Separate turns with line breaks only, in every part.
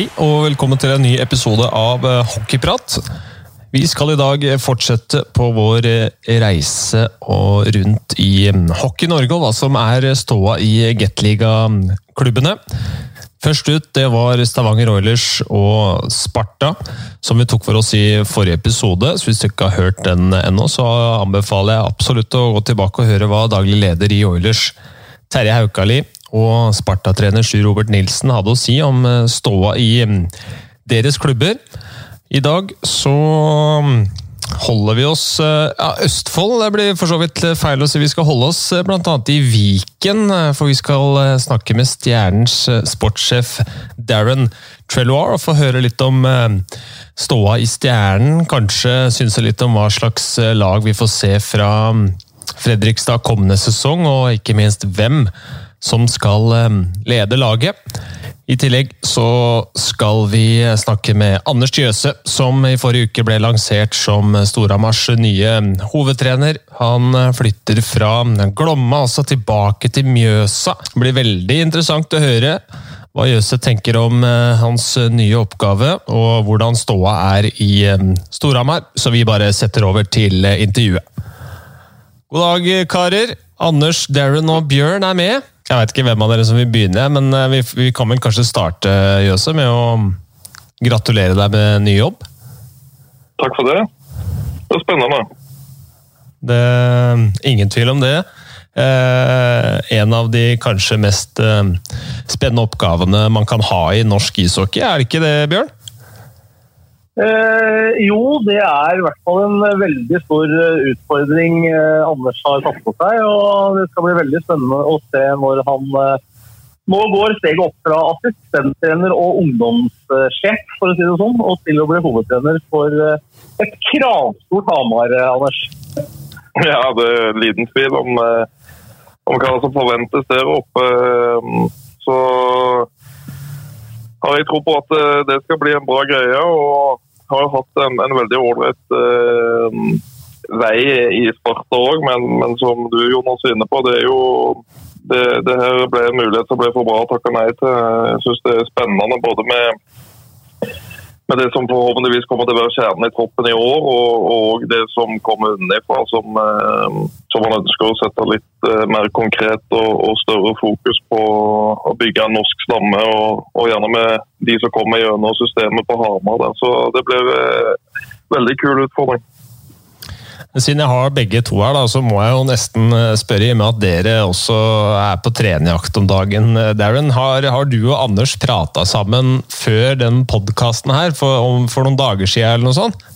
Hei og velkommen til en ny episode av eh, Hockeyprat. Vi skal i dag fortsette på vår eh, reise rundt i mm, Hockey Norge og hva som er ståa i Gateliga-klubbene. Først ut det var Stavanger Oilers og Sparta, som vi tok for oss i forrige episode. Så hvis du ikke har hørt den ennå, så anbefaler jeg absolutt å gå tilbake og høre hva daglig leder i Oilers, Terje Haukali, og Sparta-trener Sjur Robert Nilsen hadde å si om eh, ståa i mm, deres klubber. I dag så mm, holder vi oss eh, ja, Østfold det blir for så vidt feil å si. Vi skal holde oss eh, bl.a. i Viken, for vi skal snakke med Stjernens sportssjef Darren Treloir og få høre litt om ståa i Stjernen. Kanskje synse litt om hva slags lag vi får se fra mm, Fredrikstad kommende sesong, og ikke minst hvem som skal eh, lede laget. I tillegg så skal vi snakke med Anders Tjøse, som i forrige uke ble lansert som Storhamars nye hovedtrener. Han flytter fra Glomma, altså tilbake til Mjøsa. Det blir veldig interessant å høre hva Jøse tenker om eh, hans nye oppgave, og hvordan ståa er i eh, Storhamar. Så vi bare setter over til intervjuet. God dag, karer. Anders, Darren og Bjørn er med. Jeg vet ikke hvem av dere som vil begynne, men eh, vi, vi kan vel kanskje starte Jøse, med å gratulere deg med ny jobb?
Takk for det. Det er spennende.
Det er ingen tvil om det. Eh, en av de kanskje mest eh, spennende oppgavene man kan ha i norsk ishockey, er det ikke det, Bjørn?
Eh, jo, det er i hvert fall en veldig stor eh, utfordring eh, Anders har tatt på seg. og Det skal bli veldig spennende å se når han eh, nå går steget opp fra assistenttrener og ungdomssjef for å si det sånn, og til å bli hovedtrener for eh, et kravstort Hamar, eh, Anders.
Ja, det er liten tvil om, om hva som forventes der oppe. Så har jeg tro på at det skal bli en bra greie. og har jo hatt en, en veldig ålreit eh, vei i Sparta òg, men, men, som du Jonas er inne på, det er jo det, det her ble en mulighet som ble for bra å takke nei til. Jeg syns det er spennende både med med det som forhåpentligvis kommer til å være kjernen i troppen i år, og, og det som kommer unnifra, som, eh, som man ønsker å sette litt eh, mer konkret og, og, større fokus på å bygge en norsk stamme, og, og gjerne med de som kommer gjennom systemet på Hamar. Så det blir eh, veldig kul utfordring.
Siden jeg har begge to her, da, så må jeg jo nesten eh, spørre, i og med at dere også er på trenerjakt om dagen. Eh, Darren, har, har du og Anders prata sammen før den podkasten her, for, for, noen dager siden eller noe sånt?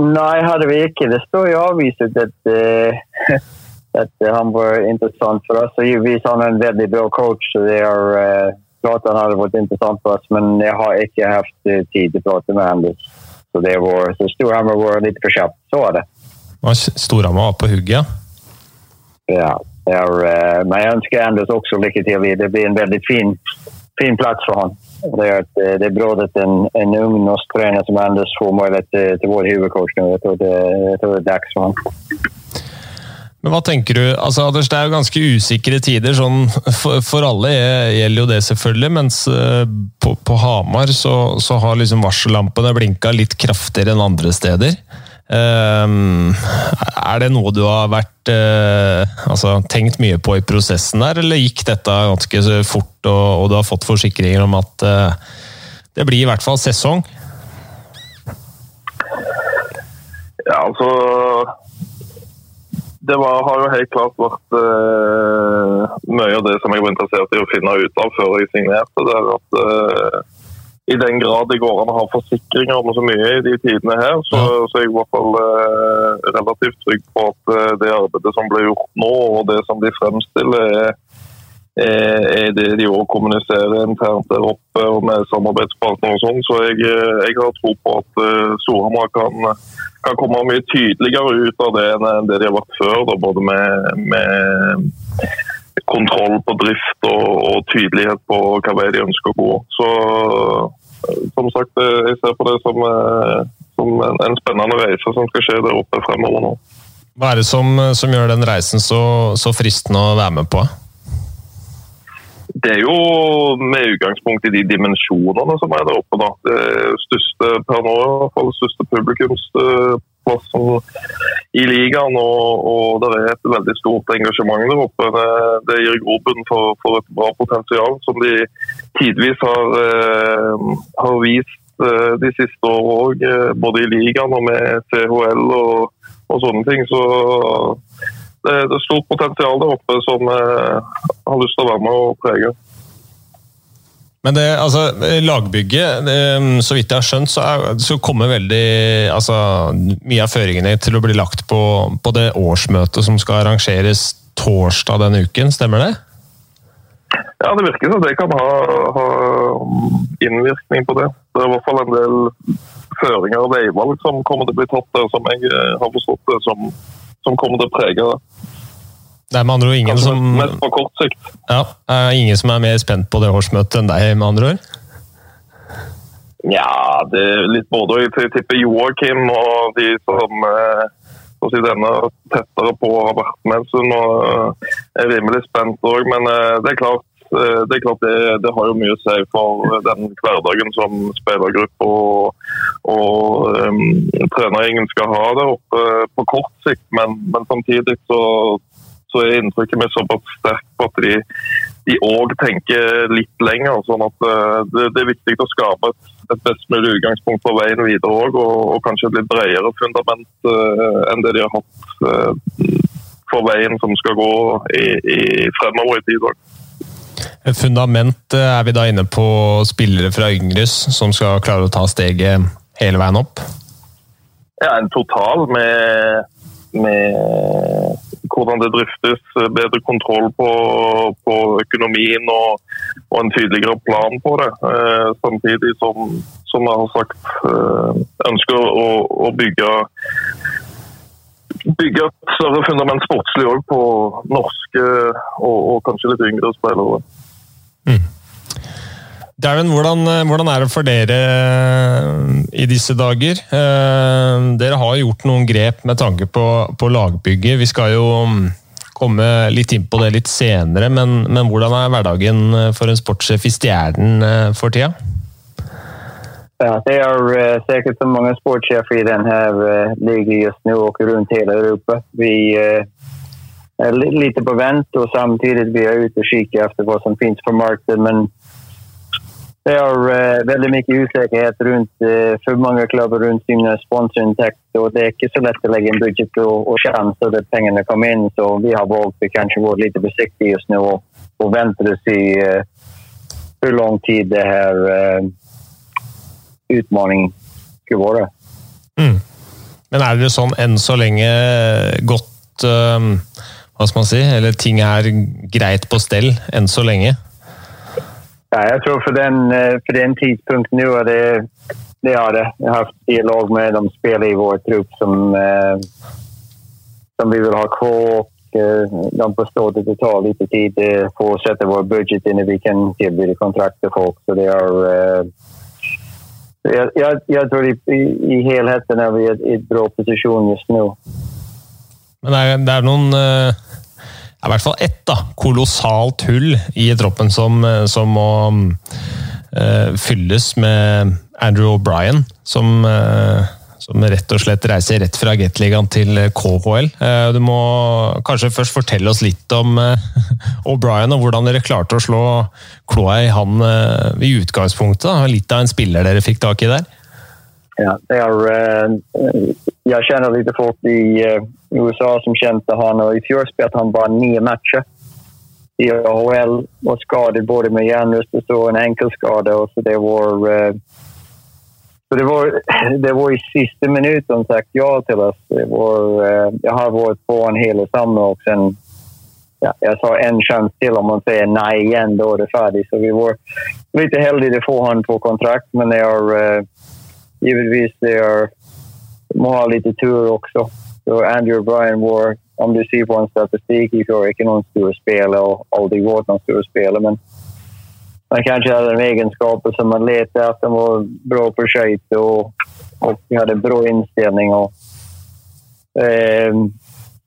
Nei, hadde vi ikke. Det står i avisen at, uh, at han var interessant for oss. Givetvis han er en veldig bra coach. så det er uh, klart han hadde vært interessant for oss, men jeg har ikke hatt tid til å prate med Anders. Så, det var, så Storhamar var litt for kjapt. Så var det.
Storhamar var på hugget?
Ja. ja uh, men jeg ønsker Anders også lykke til. Det blir en veldig fin, fin plass for han. Det er, eh, det er bra at en, en ung norsk trener som Anders får mulighet til, til vår hovedcoach nå. Jeg tror det, jeg tror det er dags for ham.
Men hva tenker du? Altså, Anders, Det er jo ganske usikre tider. sånn For, for alle gjelder jo det, selvfølgelig. Mens uh, på, på, Hamar så, så har liksom varsellampene blinka litt kraftigere enn andre steder. Um, er det noe du har vært uh, altså, tenkt mye på i prosessen der, eller gikk dette ganske fort, og, og du har fått forsikringer om at det blir i hvert fall sesong?
Ja, altså det var, har jo helt klart vært uh, mye av det som jeg var interessert i å finne ut av før jeg signerte. Det er at uh, I den grad det går an å ha forsikringer om så mye i de tidene her, så, så er jeg i hvert fall uh, relativt trygg på at det arbeidet som ble gjort nå, og det som de fremstiller, er, er det de òg kommuniserer internt der oppe og med samarbeidspartnere og sånn. Så jeg, jeg, har tro på at Storhamar kan kan komme mye tydeligere ut av det enn det de har vært før. Da, både med, med, kontroll på drift og, og, tydelighet på hva vei de ønsker å gå. Så som sagt, jeg ser på det som, som en, en, spennende reise som skal skje der oppe fremover nå.
Hva er det som, som gjør den reisen så, så fristende å være med på?
Det er jo med utgangspunkt i de dimensjonene som er der oppe. da. Det største per nå, i hvert fall største publikumsplassen i ligaen. Og, og det er et veldig stort engasjement der oppe. Det, det gir grobunn for, for, et bra potensial, som de tidvis har, eh, har vist eh, de siste årene òg. Eh, både i ligaen og med CHL og, og sånne ting. Så det, det er stort potensial der oppe som eh, har lyst til å være med og prege.
Men det, altså, lagbygget, så vidt jeg har skjønt, så, er, så kommer veldig altså, Mye av føringene til å bli lagt på, på det årsmøtet som skal arrangeres torsdag denne uken, stemmer det?
Ja, det virker som det kan ha, ha, innvirkning på det. Det er i hvert fall en del føringer og veivalg som kommer til å bli tatt der, som jeg har forstått det, som, som kommer til å prege det.
Det er med andre ord ingen som
Mest på kort sikt.
Ja, er ingen som er mer spent på det årsmøtet enn deg, med andre ord?
Ja, det er litt både Jeg tipper Joakim og de som eh, si denne tettere på har vært med, en stund, og er rimelig spent òg. Men eh, det er klart det, er klart det, det, har jo mye å si for den hverdagen som spillergruppe og, og um, trenergjengen skal ha der oppe på kort sikt. Men, men samtidig så, så er inntrykket mitt såpass sterkt på at de òg tenker litt lenger. sånn at uh, det, det, er viktig å skape et, et, best mulig utgangspunkt for veien videre òg, og, og, kanskje et litt bredere fundament uh, enn det de har hatt uh, for veien som skal gå i, i fremover i tid.
Fundament er vi da inne på spillere fra Yngres som skal klare å ta steget hele veien opp?
Ja, en total med, med hvordan det driftes, bedre kontroll på, på økonomien og, og, en tydeligere plan på det. Eh, samtidig som, som jeg har sagt, eh, ønsker å, å bygge bygge et større fundament sportslig òg på norske og, og, kanskje litt yngre spillere. Mm.
Darren, hvordan, hvordan, er det for dere eh, i disse dager? Eh, dere har gjort noen grep med tanke på, på lagbygget. Vi skal jo mm, komme litt inn på det litt senere, men, men hvordan er hverdagen eh, for en sportssjef i Stjernen for tida?
Ja, det er sikkert som mange sportssjefer i denne ligan just nå og rundt hele Europa. Vi er litt på vent og samtidig vi er ute og kikker etter hva som finnes på markedet. Men det er uh, veldig mye usikkerhet rundt uh, for mange klubber rundt sine sponsorinntekt og det er ikke så lett å legge en budsjett og, og sjanse at pengene kommer inn. Så vi har valgt å kanskje være litt forsiktige just og, og vente og se uh, hvor lang tid det uh, utfordringen skal være.
Mm. Men er det sånn enn så lenge godt hva skal man si, eller ting er greit på stell enn så lenge?
Ja, jeg tror for den, eh, for den tidspunkt nå er det det har det. Jeg har hatt dialog med de spillere i vår trupp som, eh, som vi vil ha kvar. Eh, de forstår at det tar litt tid å sette vår budsjett før vi kan tilby kontrakt til folk. Så det er, jeg, jeg, jeg tror i, i, helheten er vi i en bra posisjon just nå.
Men det er, det er noen i hvert fall ett da, kolossalt hull i troppen som, som må uh, fylles med Andrew O'Brien, som, uh, som, rett og slett reiser rett fra Gateligaen til KHL. Uh, du må kanskje først fortelle oss litt om O'Brien og hvordan dere klarte å slå kloa i han i utgangspunktet. Litt av en spiller dere fikk tak i der?
Ja, det er, jeg kjenner litt folk i USA som kjente han. og I fjor spilte han bare ni matcher i AHL. og skadet både med hjernerystelse og en enkelskade. Så det var, eh, så det var, det var i siste minutt de sagt ja til oss. Eh, jeg har vært på han hele sammen. og sen, ja, jeg sa en sjanse til om man sier nei igjen, da er det ferdig. Så vi var litt heldige å få han på kontrakt, men det er givetvis det er, må ha litt tur også. Så Andrew Bryan var, om du ser på en statistikk, i fjor ikke noen store spiller og aldri vært noen store spiller. men han kanskje hadde en egenskap som man lette etter. Han var bra på skøyter og, og hadde bra innstilling. Og, eh,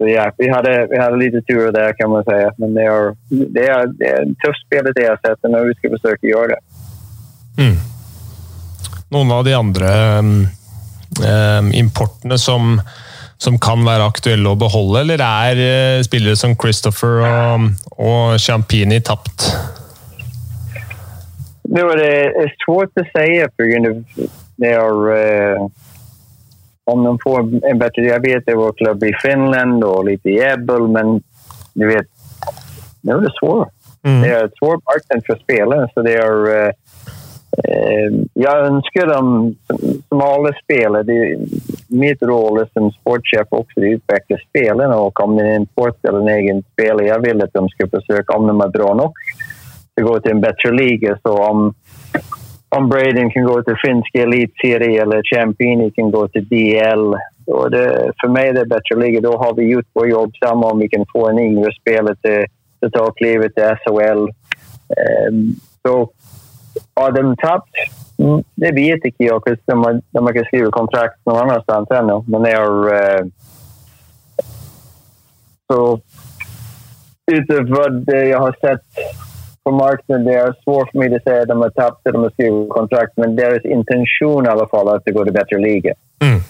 Så ja, vi hadde, vi hadde lite tur der, kan man säga. Men det er, det er, det er en tøff spel det jeg har sett når vi skal forsøke å gjøre det.
Mm. Noen av de andre um, um, importene som, som kan være aktuelle å beholde, eller er uh, spillere som Christopher og, og Champini tapt?
No, är det svårt att säga på grund av det är, uh, om de får en bättre... Jag vet det var klubb i Finland och lite i Ebbel, men du vet, nu är det svårt. Mm. Det är en svår marknad för spelare, så det är... Uh, jag önskar dem, som alla spelare, det, mitt roll som sportchef också att utveckla spelarna om det är en sport eller en egen spelare, jag vill att de ska försöka, om de är bra nog, att gå till en bättre liga. Så om, om Braden kan gå till finsk elitserie eller Champini kan gå till DL. Då det, för mig är det bättre liga. Då har vi gjort vår jobb. Samma om vi kan få en yngre spelare till, att ta klivet till SHL. Um, så har de tapt? Mm, det vet ikke jeg för de, har, de har skrivit kontrakt någon annanstans ennå, Men det har Uh, så utöver det jeg har sett på marknaden, det er svårt for meg å si at de har tappat, de har skrivit kontrakt, men deres intention i alle fall er at det går til bedre liga.
Mm.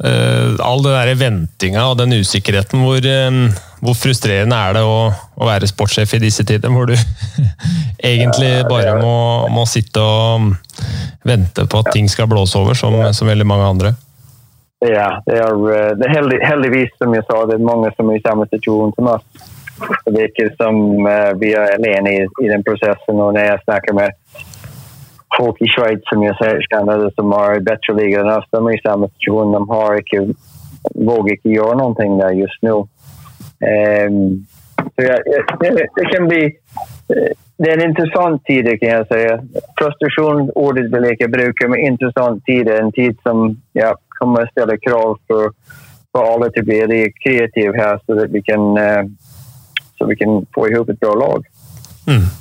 Uh, all den der ventinga og den usikkerheten, hvor, uh, hvor frustrerende er det å, å, være sportssjef i disse tider? Hvor du egentlig bare må, må, sitte og vente på at ting skal blåse over, som, som veldig mange andre?
Ja, det er, eh, det er heldigvis, som jeg sa, det er mange som er i samme situasjon som oss. Det virker som uh, vi er alene i, i den prosessen, og når jeg snakker med folk i Schweiz som jag känner som har bedre liga enn oss, de er i samme situasjon. De har ikke, vågar ikke gjøre noe der just nå. Um, så ja, det, det, kan bli... Eh, det er en interessant tid kan jeg si. Frustration, ordet jeg ikke bruke, men interessant tid er en tid som ja, kommer å stille krav for alle til å bli kreative her, så vi kan, uh, så vi kan få ihop et bra lag.
Mm.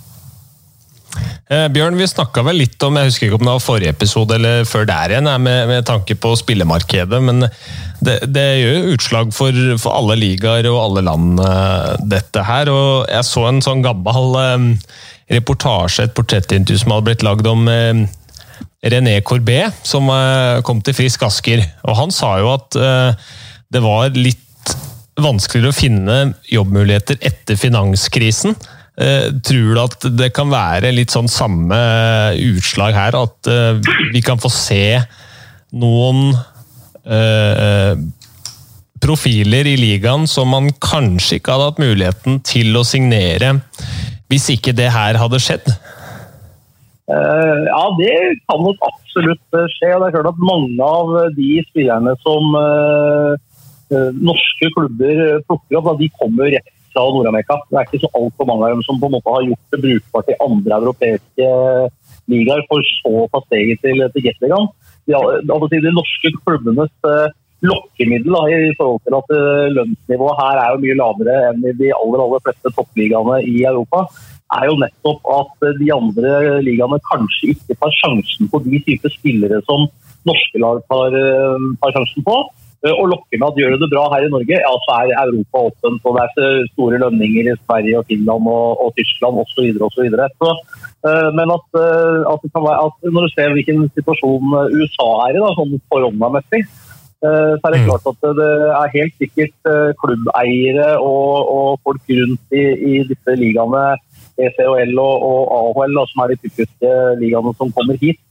Eh, Bjørn, vi snakka vel litt om jeg husker ikke om det var forrige episode eller før der igjen, med, med tanke på spillemarkedet. Men det, det gjør utslag for, for, alle ligaer og alle land, uh, dette her. Og jeg så en sånn gammel eh, reportasje, et portrettintervju som hadde blitt lagd om uh, René Corbet, som kom til Frisk Asker. Og han sa jo at det var litt vanskeligere å finne jobbmuligheter etter finanskrisen. Eh, tror du at det kan være litt sånn samme utslag her? At eh, vi kan få se noen eh, profiler i ligaen som man kanskje ikke hadde hatt muligheten til å signere hvis ikke det her hadde skjedd?
ja, det kan nok absolutt skje. og det er klart at Mange av de spillerne som norske klubber plukker opp, de kommer rett fra Nord-Amerika. Det er ikke så altfor mange av dem som på en måte har gjort det brukbart i andre europeiske ligaer, for så å ta steget til, til Gateligaen. De, de norske klubbenes uh, lokkemiddel da, i forhold til at uh, lønnsnivået her er jo mye lavere enn i de aller, aller fleste toppligaene i Europa, er jo nettopp at uh, de andre ligaene kanskje ikke tar sjansen på de typer spillere som norske lag tar, tar sjansen på. Eh, og lokker med at gjør du det bra her i Norge, ja, så er Europa åpent. og Det er store lønninger i Sverige og Finland og, og Tyskland osv. osv. Uh, men at, uh, at, det kan være, at når du ser hvilken situasjon USA er i, da, sånn koronamessig, så er det mm. klart at det er helt sikkert klubbeiere og, og folk rundt i, i disse ligaene, ECHL og, og AHL, da, som er de typiske ligaene som kommer hit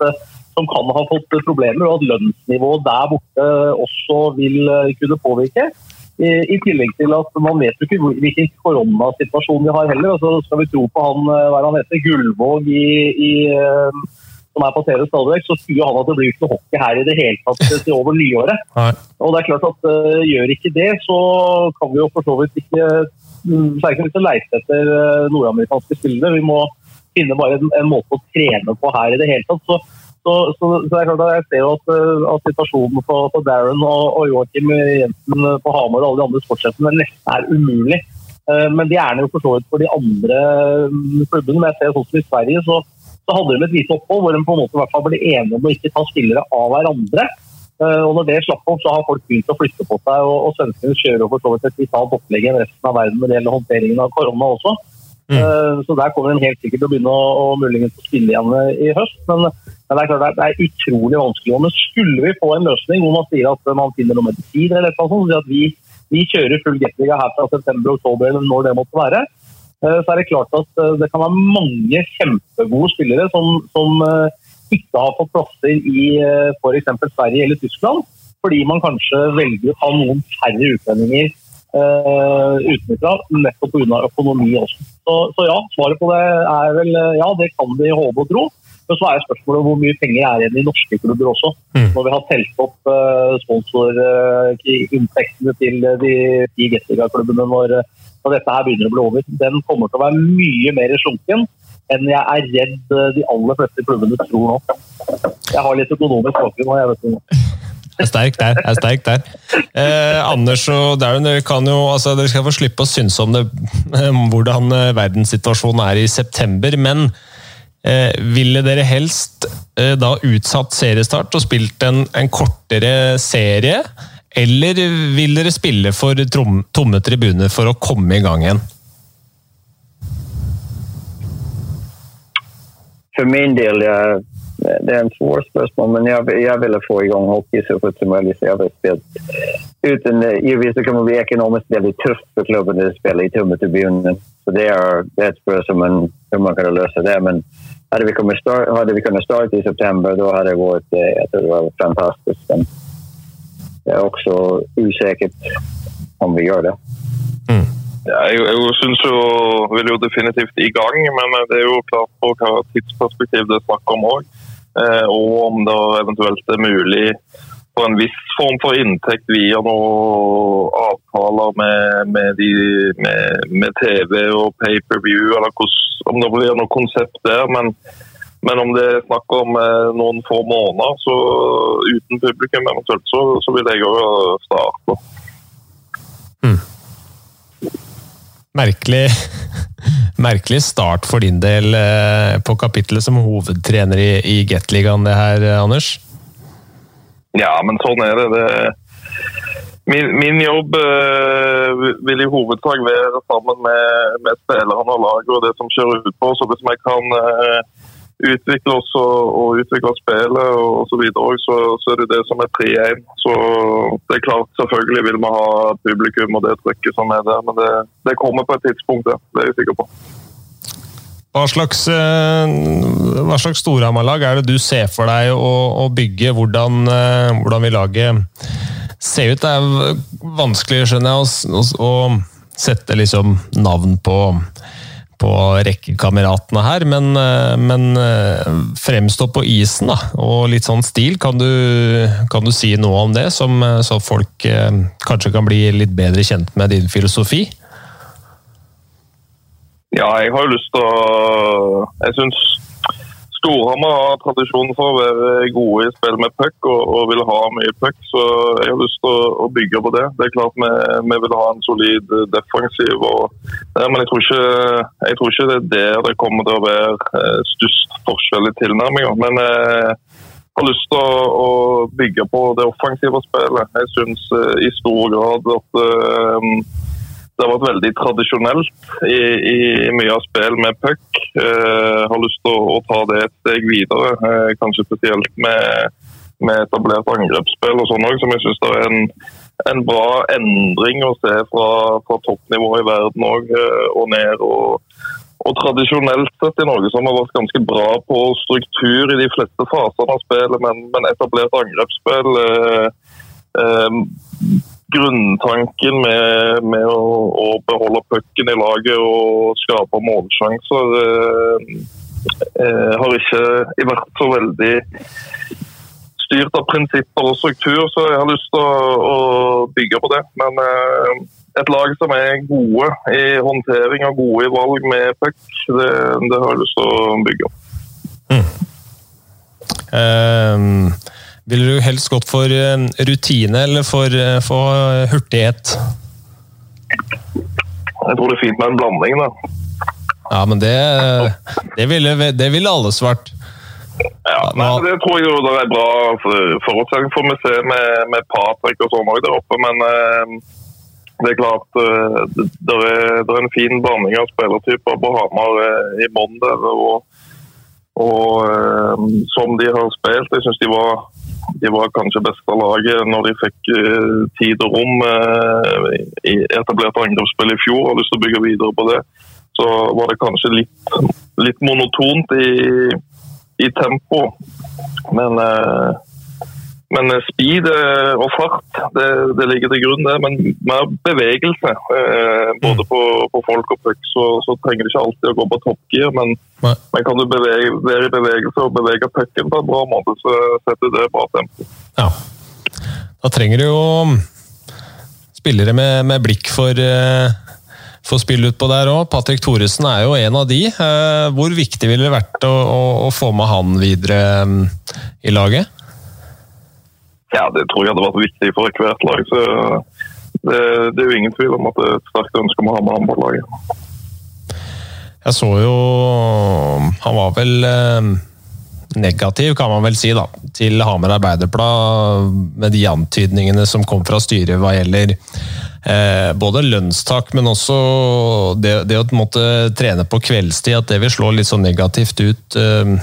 som kan ha fått problemer, og at lønnsnivået der borte også vil eh, kunne påvirke. I, tillegg til at man vet jo ikke hvilken koronasituasjon vi har heller. Altså, skal vi tro på han, eh, hva han heter, Gullvåg i, i, eh, som er på TV stadig vekk, så sier han at det blir ikke noe hockey her i det hele tatt til over nyåret. Og det er klart at uh, Gjør ikke det, så kan vi jo for så vidt ikke særlig ikke leite etter nordamerikanske spillere. Vi må finne bare en, en, måte å trene på her i det hele tatt. Så så, så, så det er klart at Jeg ser at, eh, at situasjonen for, for Darren og, og Joakim Jensen på Hamar og alle de andre sportsjefene nesten er umulig. Eh, men de er jo for så vidt for de andre klubbene. Men jeg ser sånn som i Sverige, så, så hadde de et lite opphold hvor de på en måte i hvert fall ble enige om å ikke ta spillere av hverandre. Eh, og Når det slapp opp, så har folk begynt å flytte på seg. og, og Svenskene kjører jo for så vidt et vitalt opplegg enn resten av verden når det gjelder håndteringen av korona også. Mm. Uh, så Der kommer en helt sikkert til å begynne å, å muligens spille igjen i høst. Men, men, det er klart det er utrolig vanskelig. Men skulle vi få en løsning hvor man sier at man finner noe medisin, eller noe sånt, at vi, vi kjører full Gatliga her fra september-oktober eller når det måtte være, uh, så er det klart at det kan være mange kjempegode spillere som, som ikke har fått plasser i eh, f.eks. Sverige eller Tyskland, fordi man kanskje velger å ta noen færre utlendinger utenfra, nettopp pga. økonomi også. Så, så, ja, svaret på det er vel ja, det kan vi håpe og tro. Men så er spørsmålet hvor mye penger er igjen i norske klubber også. Mm. Når vi har telt opp uh, sponsorinntektene uh, til de ti Gatliga-klubbene når, når, dette her begynner å bli over. Den kommer til å være mye mer slunken enn jeg er redd eh, de aller fleste klubbene tror nå. Jeg har litt økonomisk bakgrunn jeg vet det.
Jeg er sterk der. jeg er sterk der. Eh, Anders og Darren, dere, jo, altså, dere skal få slippe å synse om det, hvordan eh, verdenssituasjonen er i september. Men eh, ville dere helst eh, da utsatt seriestart og spilt en, en, kortere serie? Eller vil dere spille for trom, tomme tribuner for å komme i gang igjen?
For min del, jag, det er en svår spørsmål, men jeg, jeg ville få i gang hockey så fort som mulig. så jeg vil spille. Uten, givetvis så kan man bli økonomisk veldig tøff for klubben å spille i tummetribunen. Så det er, det spørsmål hur man kan løse det. Men hadde vi, kunnat start, hadde vi kunnet starte i september, da hadde det vært jeg tror det var fantastisk. Men det er også usikkert om vi gjør det.
Mm. Jeg, jeg synes jo, vil jo definitivt i gang, men det er jo klart på hva tidsperspektiv det er snakk om òg. Eh, og om det eventuelt er mulig for en viss form for inntekt via noen avtaler med, med, de, med, med TV og pay-per-view, eller om det blir noe konsept der. Men, men om det er snakk om eh, noen få måneder så uten publikum, eventuelt, så, så vil jeg òg starte. Mm
merkelig, merkelig start for din del eh, på kapittelet som hovedtrener i, i Gateligaen, det her, Anders?
Ja, men sånn er det. det min, min, jobb øh, vil i hovedsak være sammen med, med spillerne og laget og det som skjer utpå. Så hvis jeg kan uh, utvikle oss og, og utvikle spillet og så videre, så, så er det det som er 3-1. Så det er klart, selvfølgelig vil vi ha publikum og det trykket som er der, men det, det kommer på et tidspunkt, ja. Det er jeg sikker på.
Hva slags, eh, hva slags Storhamar-lag er det du ser for deg å, å bygge? Hvordan, eh, hvordan vil laget se ut? Det er vanskelig, skjønner jeg, å, å sette liksom navn på på rekkekameratene her, men, eh, men eh, fremstå på isen da, og litt sånn stil. Kan du, kan du si noe om det, som, eh, så folk kanskje kan bli litt bedre kjent med din filosofi?
Ja, jeg har jo lyst til å Jeg syns Storhamar har tradisjon for å være gode i spill med puck og, og, vil ha mye puck, så jeg har lyst til å, å, bygge på det. Det er klart vi, vi vil ha en solid defensiv, og, men jeg tror, ikke, jeg tror, ikke, det er der det kommer til å være eh, størst forskjell i tilnærminga. Men jeg har lyst til å, å, bygge på det offensive spillet. Jeg syns eh, i stor grad at det har vært veldig tradisjonelt i, i mye av spill med puck. Eh, har lyst til å, å, ta det et steg videre, eh, kanskje spesielt med, med etablert angrepsspill og sånn òg, som jeg syns er en, en, bra endring å se fra, fra toppnivået i verden òg, eh, og ned. og, og tradisjonelt sett i Norge som har vært ganske bra på struktur i de fleste fasene av spillet, men, men etablert angrepsspill eh, eh, grunntanken med, med å, å, beholde pucken i laget og skape målsjanser eh, eh, har ikke vært så veldig styrt av prinsipper og struktur, så jeg har lyst til å, å bygge på det. Men eh, et lag som er gode i håndtering og gode i valg med puck, det, det, har jeg lyst til å bygge. Mm.
Um ville du helst gått for eh, rutine eller for, eh, for hurtighet?
Jeg tror det er fint med en blanding, da.
Ja, men det, det, ville, det ville alle svart.
Ja, nei, Det tror jeg jo det er bra forutsetning for. Ser med, med Patrick og sånn òg der oppe, men eh, det er klart det, er, det er en fin blanding av spillertyper på Hamar i bånn der. Og, og som de har spilt, jeg syns de var de var kanskje beste laget når de fikk uh, tid og rom uh, i etablert angrepsspill i fjor. og har lyst til å bygge videre på det. Så var det kanskje litt, litt monotont i, i tempo. Men, uh, men speed og fart, det, det, ligger til grunn, det. Men mer bevegelse. både på, på folk og puck, så, så, trenger det ikke alltid å gå på toppgir. Men, men kan du bevege, være i bevegelse og bevege pucken på en bra måte, så setter det bra tempo.
Ja. Da trenger du jo spillere med, med blikk for få spille utpå der òg. Patrick Thoresen er jo en av de. Eh, hvor viktig ville det vært å, å, å få med han videre mm, i laget?
Ja, det tror jeg hadde vært viktig for hvert lag. så det, det, er jo ingen tvil om at det er et sterkt ønske om å ha med han på laget.
Jeg så jo Han var vel eh, negativ, kan man vel si, da, til Hamar Arbeiderblad med de antydningene som kom fra styret hva gjelder eh, både lønnstak, men også det, det, å måtte trene på kveldstid, at det vil slå litt sånn negativt ut. Eh,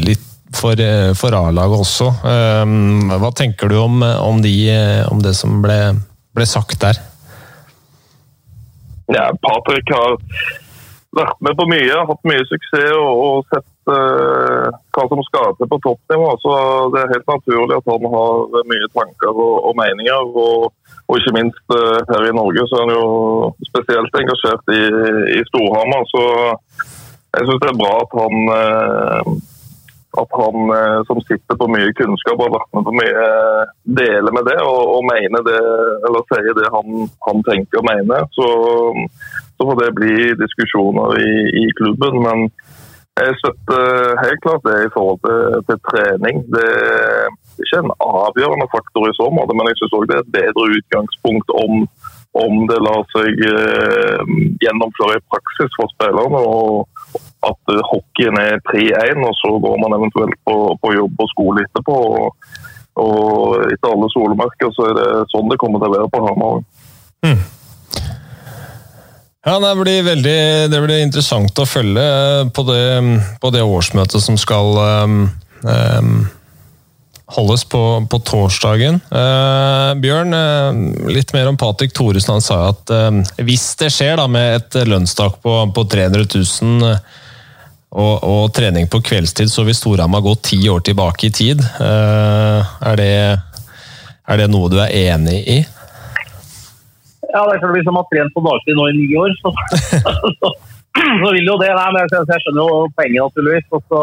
litt for, eh, for A-laget også. Eh, hva tenker du om, om, de, om det som ble, ble sagt der?
Ja, Patrick har vært med på mye, hatt mye suksess og, og sett uh, hva som skal til på toppnivå. Så det er helt naturlig at han har mye tanker og, og meninger. Og, og ikke minst uh, her i Norge så er han jo spesielt engasjert i, i Storhamar. Så jeg syns det er bra at han, uh, at han som sitter på mye kunnskap, har vært med på mye, deler med det og, og mener det, eller sier det han, han tenker og mener. Så, så får det bli diskusjoner i, i klubben. men jeg støtter helt klart det i forhold til, til trening. Det er ikke en avgjørende faktor i så måte, men jeg syns òg det er et bedre utgangspunkt om, om det lar seg eh, gjennomføre i praksis for spillerne. og At hockeyen er 3-1, og så går man eventuelt på, på, jobb og skole etterpå. Og, og etter alle solemerker så er det sånn det kommer til å være på Hamar. Mm.
Ja, Det blir veldig det blir interessant å følge på det, på det årsmøtet som skal um, um, holdes på, på torsdagen. Uh, Bjørn, uh, litt mer om Patrick Thoresen. Han sa at uh, hvis det skjer da med et lønnstak på, på 300 000 og, og, trening på kveldstid, så vil Storhamar gå ti år tilbake i tid. Er det, er det noe du er enig i?
Ja, det er klart Hvis han har trent på dagtid nå i ni år, så, så, vil jo det. Nei, men jeg, jeg skjønner jo poenget, naturligvis. Også,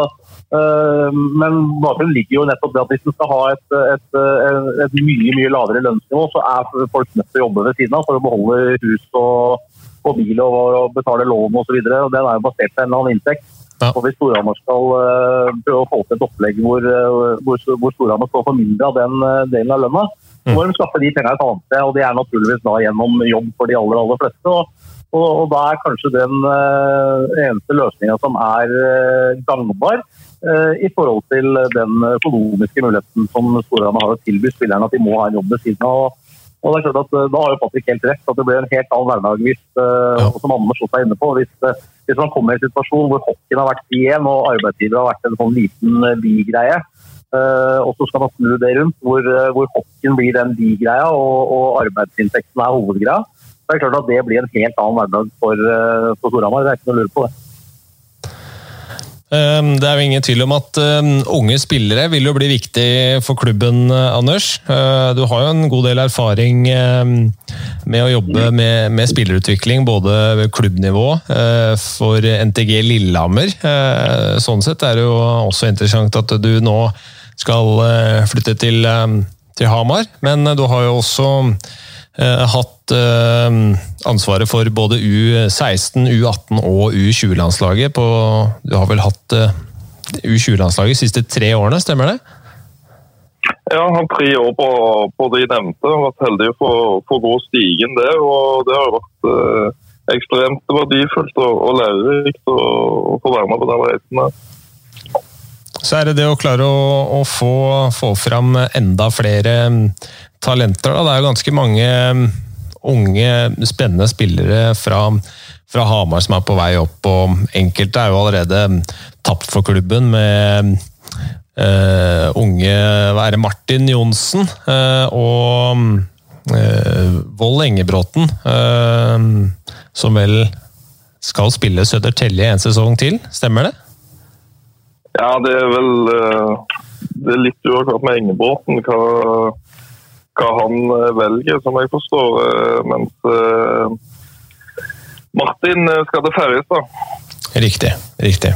øh, men bakgrunnen ligger jo nettopp det at hvis man skal ha et, et, et, et, mye mye lavere lønnsnivå, så er folk nødt til å jobbe ved siden av for å beholde hus og, og bil og, og betale lån osv. Den er jo basert på en eller annen inntekt. Ja. Og Hvis Storhamar skal øh, prøve å få til et opplegg hvor, hvor, hvor Storhamar står for mindre av den delen av lønna, så må de skaffe de pengene et annet sted, og det er naturligvis da gjennom jobb for de aller, aller fleste. Og, og, og da er kanskje den uh, eneste løsninga som er uh, gangbar uh, i forhold til den økonomiske muligheten som Storhamar har å tilby spillerne, at de må ha en jobb ved siden av. Og det er klart at Da har jo Patrick helt rett, at det blir en helt annen hverdag hvis ja. som Anders også er inne på, hvis, hvis man kommer i en situasjon hvor hockeyen har vært 3-1 og arbeidsgiver har vært en sånn liten bigreie. Og så skal man snu det rundt, hvor, hvor hockeyen blir den bi-greia og, og, arbeidsinntekten er hovedgreia. Det er klart at det blir en helt annen hverdag for, uh, for Storhamar. Det er ikke noe å lure på det.
Ehm, det er jo ingen tvil om at ehm, unge spillere vil jo bli viktig for klubben, Anders. Du har jo en god del erfaring ehm, med å jobbe med, med spillerutvikling, både ved klubbnivå for NTG Lillehammer. Sånn sett er det jo også interessant at du nå skal eh, flytte til, eh, til Hamar. Men eh, du har jo også hatt ansvaret for både U16, U18 og U20-landslaget. Du har vel hatt U20-landslaget de siste tre årene, stemmer det?
Ja, jeg har tre år på, på de nevnte. Jeg har vært heldig å få gå stigen der. og Det har vært eh, ekstremt verdifullt og, og lærerikt å få være med på den reisen.
Så er det det å klare å, å få, få, fram enda flere mm, talenter. Da. Det er jo ganske mange mm, unge, spennende spillere fra, fra Hamar som er på vei opp, og enkelte er jo allerede mm, tapt for klubben med uh, unge det, Martin Johnsen uh, og uh, Vold Engebråten, som vel skal spille Södertälje en sesong til, stemmer det?
Ja, det er vel det er litt uavklart med Engebråten hva, hva, han velger, som jeg forstår. Mens Martin skal til Færøystad.
Riktig. riktig.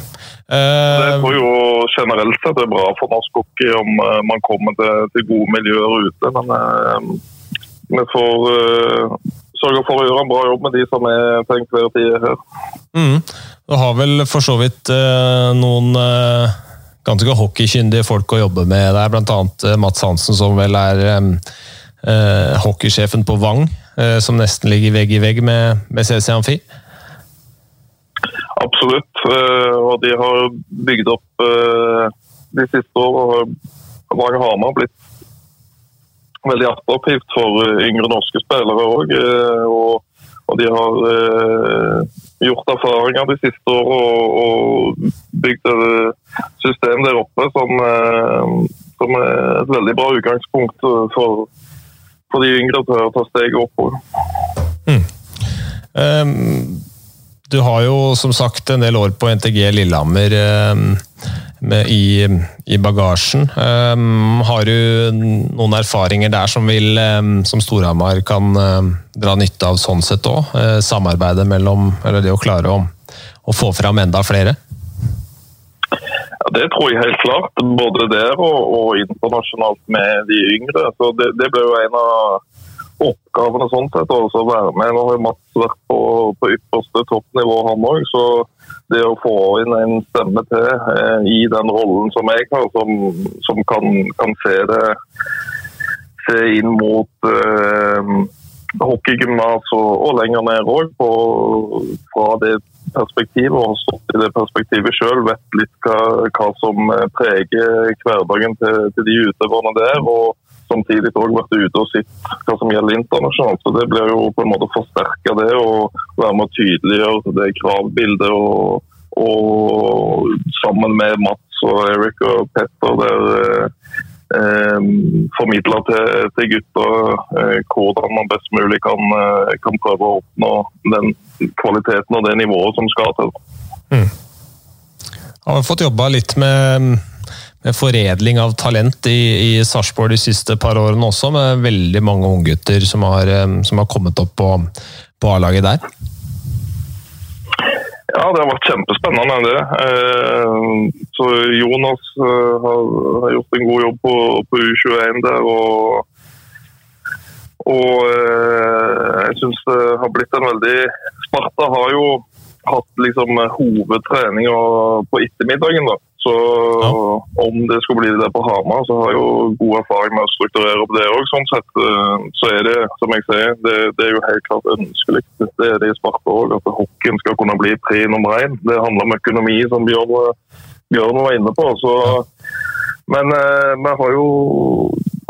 Det tror jo generelt sett det er bra for norsk hockey om man kommer til, til, gode miljøer ute. Men vi får uh, sørge for å gjøre en bra jobb med de som er til enhver tid her.
Mm. Du har vel for så vidt noen ganske hockeykyndige folk å jobbe med der, bl.a. Mats Hansen, som vel er hockeysjefen på Vang, som nesten ligger vegg i vegg med, med CC Amfi.
Absolutt. Eh, og de har bygd opp eh, de siste årene. Har Hamar blitt veldig attraktivt for eh, yngre norske spillere òg. Og, og, de har gjort erfaringer de siste årene og, og, bygd et system der oppe som, som er et veldig bra utgangspunkt for, for de yngre til å ta steget oppover. Mm.
Um du har jo som sagt en del år på NTG Lillehammer eh, i, i, bagasjen. Eh, har du noen erfaringer der som, vil, eh, som Storhamar kan dra nytte av sånn sett òg? Samarbeidet mellom Eller det å klare å, å få fram enda flere?
Ja, Det tror jeg helt klart. Både der og, og internasjonalt med de yngre. Så det, det ble jo en av oppgavene sånn sett, og også være med. Nå har Mats vært på, på ypperste toppnivå, han òg. Så det å få inn en stemme til eh, i den rollen som jeg har, som, som kan, kan, se det se inn mot eh, hockeygymnas og, og, lenger ned òg, fra det perspektivet og har stått i det perspektivet sjøl, vet litt hva, hva, som preger hverdagen til, til de utøverne der. og samtidig òg vært ute og sett hva som gjelder internasjonalt. Så Det blir jo på en måte forsterka det, og være med å tydeliggjøre det kravbildet. Og, og, sammen med Mats og Eric og Petter der eh, formidle til, til gutter eh, hvordan man best mulig kan, eh, kan, prøve å oppnå den kvaliteten og det nivået som skal til. Mm.
Har fått jobba litt med med foredling av talent i, i Sarpsborg de siste par årene også, med veldig mange unggutter som, som har kommet opp på, på A-laget der?
Ja, det har vært kjempespennende. det. Eh, så Jonas eh, har, gjort en god jobb på, på U21 der. og og eh, jeg syns det har blitt en veldig Sparta har jo hatt liksom hovedtrening på ettermiddagen. da. Så ja. om det skulle bli det på Hamar, så har jeg jo god erfaring med å strukturere opp det òg. Sånn sett eh, så er det, som jeg sier, det, det er jo helt klart ønskelig. Det er det i Sparta òg, at hockeyen skal kunne bli pre nummer én. Det handler om økonomi, som Bjørn, Bjørn var inne på. Så, men eh, vi har jo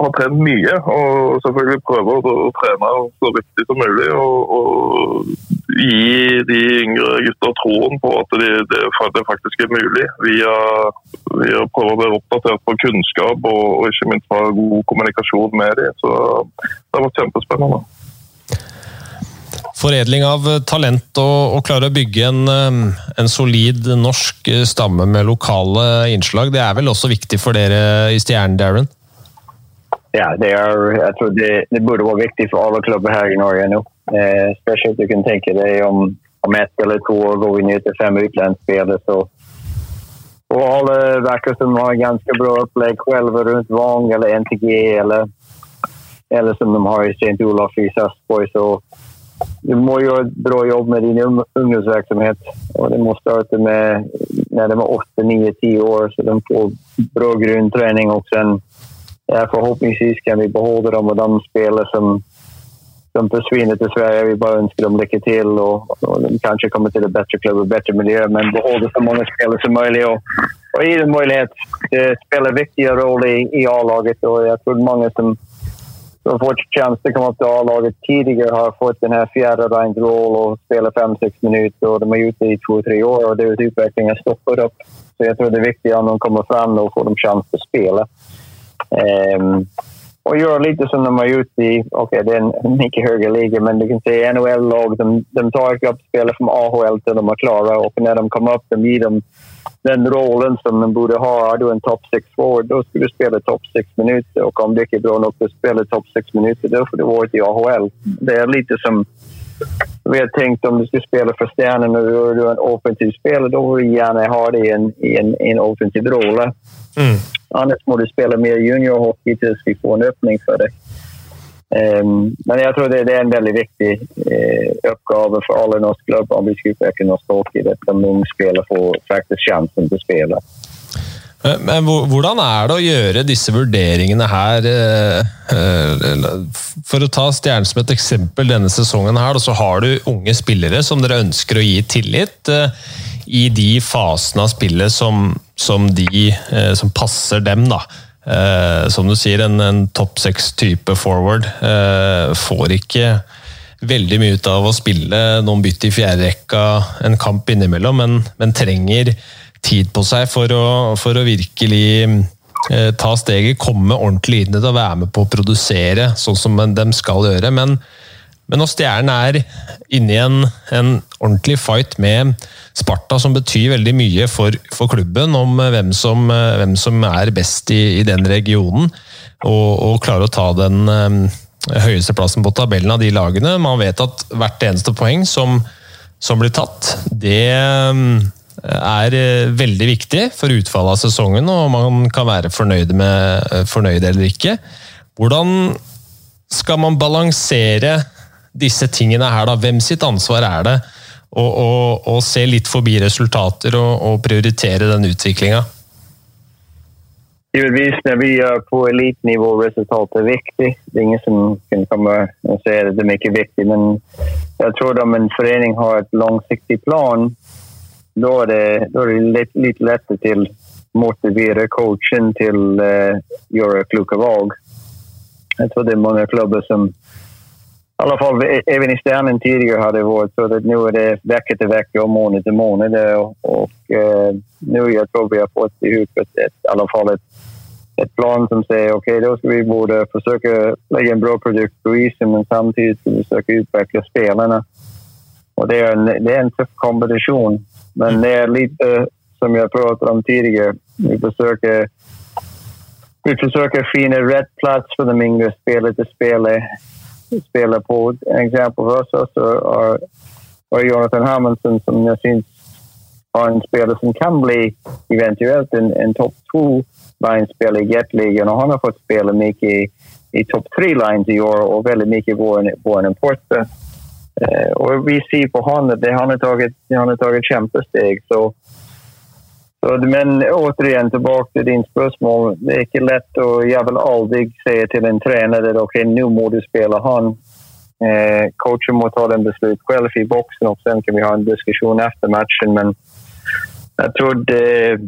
har trent mye, og selvfølgelig prøver å, trene så riktig som mulig. Og, og gi de yngre gutta troen på at det, det, det faktisk er mulig. Via, via prøvd å være oppdatert på kunnskap og, og ikke minst ha god kommunikasjon med dem. Så det har vært kjempespennende.
Foredling av talent og, og klare å bygge en, en, solid norsk stamme med lokale innslag, det er vel også viktig for dere i Stjernen, Darren?
Ja, det er, jeg tror det, det burde være viktig for alle klubber her i Norge nå. Eh, spesielt du kan tenke deg om, om ett eller to år går vi ned til fem utenlandsspillere. Og alle virker som har ganske bra opplegg selv rundt Vang eller NTG eller, eller som de har i St. Olaf i Sarpsborg. Du må gjøre et bra jobb med din ungdomsvirksomhet. Og det må starte med når de er åtte, ni, ti år, så de får bra grunntrening. Og forhåpentligvis kan vi beholde dem og de spillere som som försvinner til Sverige. Vi bare ønsker dem lykke til, og, og de kanskje kommer til et bedre klubb og bedre miljø. Men beholde så mange spillere som mulig og, och i en möjlighet det spelar viktige roll i, i A-laget og jeg tror mange som, att komma upp A-laget tidigare har fått den här fjärde roll och spela fem, sex minuter och de gjort det i två, tre år och det er har stoppat upp. Så jag tror det är viktigt om de kommer fram och får de chans att spela. Um, och göra lite som de har gjort i, okay, det är en mycket högre liga, men du kan se NHL-lag, de, de tar upp spelare från AHL till de är klara och när de kommer upp, de ger dem den rollen som de borde ha. er du en topp 6 forward, då ska du spela topp 6 minuter. Och om det inte är bra nog att spela topp 6 minuter, då får du vara i AHL. Det är lite som vi har tänkt om du ska spela för Stjärnen och du är en offensiv spelare, då vill du gärna ha det i en, i en, en offensiv roll. Mm. Annars må du spela mer juniorhockey tills vi får en öppning för det. Um, men jeg tror det, er en veldig viktig oppgave for alle norske klubber om vi skal kunne stå i dette de og få får faktiskt chansen till att spela.
Men hvordan er det å gjøre disse vurderingene her? For å ta Stjernen som et eksempel denne sesongen, her, så har du unge spillere som dere ønsker å gi tillit i de fasene av spillet som, som, de, som passer dem. da. Som du sier, en, en topp seks-type forward får ikke veldig mye ut av å spille noen bytt i fjerde rekka, en kamp innimellom, men, men trenger tid på seg for å, for å virkelig eh, ta steget, komme ordentlig inn i det og være med på å produsere sånn som de skal gjøre. Men, men når Stjernen er inne i en, en, ordentlig fight med Sparta, som betyr veldig mye for, for klubben, om hvem som, hvem som, er best i, i den regionen, og, og klarer å ta den um, høyeste plassen på tabellen av de lagene Man vet at hvert eneste poeng som, som blir tatt, det um, er eh, veldig viktig for utfallet av sesongen, og man kan være fornøyd, med, eh, fornøyd eller ikke. Hvordan skal man balansere disse tingene her, da? Hvem sitt ansvar er det å, se litt forbi resultater og, og prioritere den utviklinga?
Givetvis når vi gjør på elitnivå resultat er viktig. Det er ingen som kan komme og si at det er mycket viktig, Men jeg tror om en forening har et langsiktig plan da er det, da er det litt, litt lettere til å motivere coachen til å uh, gjøre kloke valg. Jeg tror det er mange klubber som, i alla fall även i Stjärnen tidigare har det varit så att nu är det vecka till vecka och månad till månad. Och, och eh, nu jag tror vi har fått i huvudet ett, i alla fall ett, ett plan som säger okej, okay, då ska vi både försöka lägga en bra produkt på isen men samtidigt ska vi försöka utveckla spelarna. Och det är en, det är en tuff kombination. Men det är lite som jag pratade om tidigare. Vi försöker, vi försöker finna rätt plats för de yngre spelarna att spela, spela på. En exempel för oss är, är Jonathan Hamilton som jag syns har en spelare som kan bli eventuellt en, en topp två line-spelare i jetligan och han har fått spela mycket i, topp tre lines i år och väldigt mycket vår, vår import. Eh, och vi ser på honom att han har han har tagit kämpesteg. Så, men återigen, tillbaka till din spörsmål. Det är inte lätt och jag vill aldrig säga till en att okej, okay, nu må du spela han. Eh, coachen må ta den beslut själv i boxen och sen kan vi ha en diskussion efter matchen. Men jag tror det,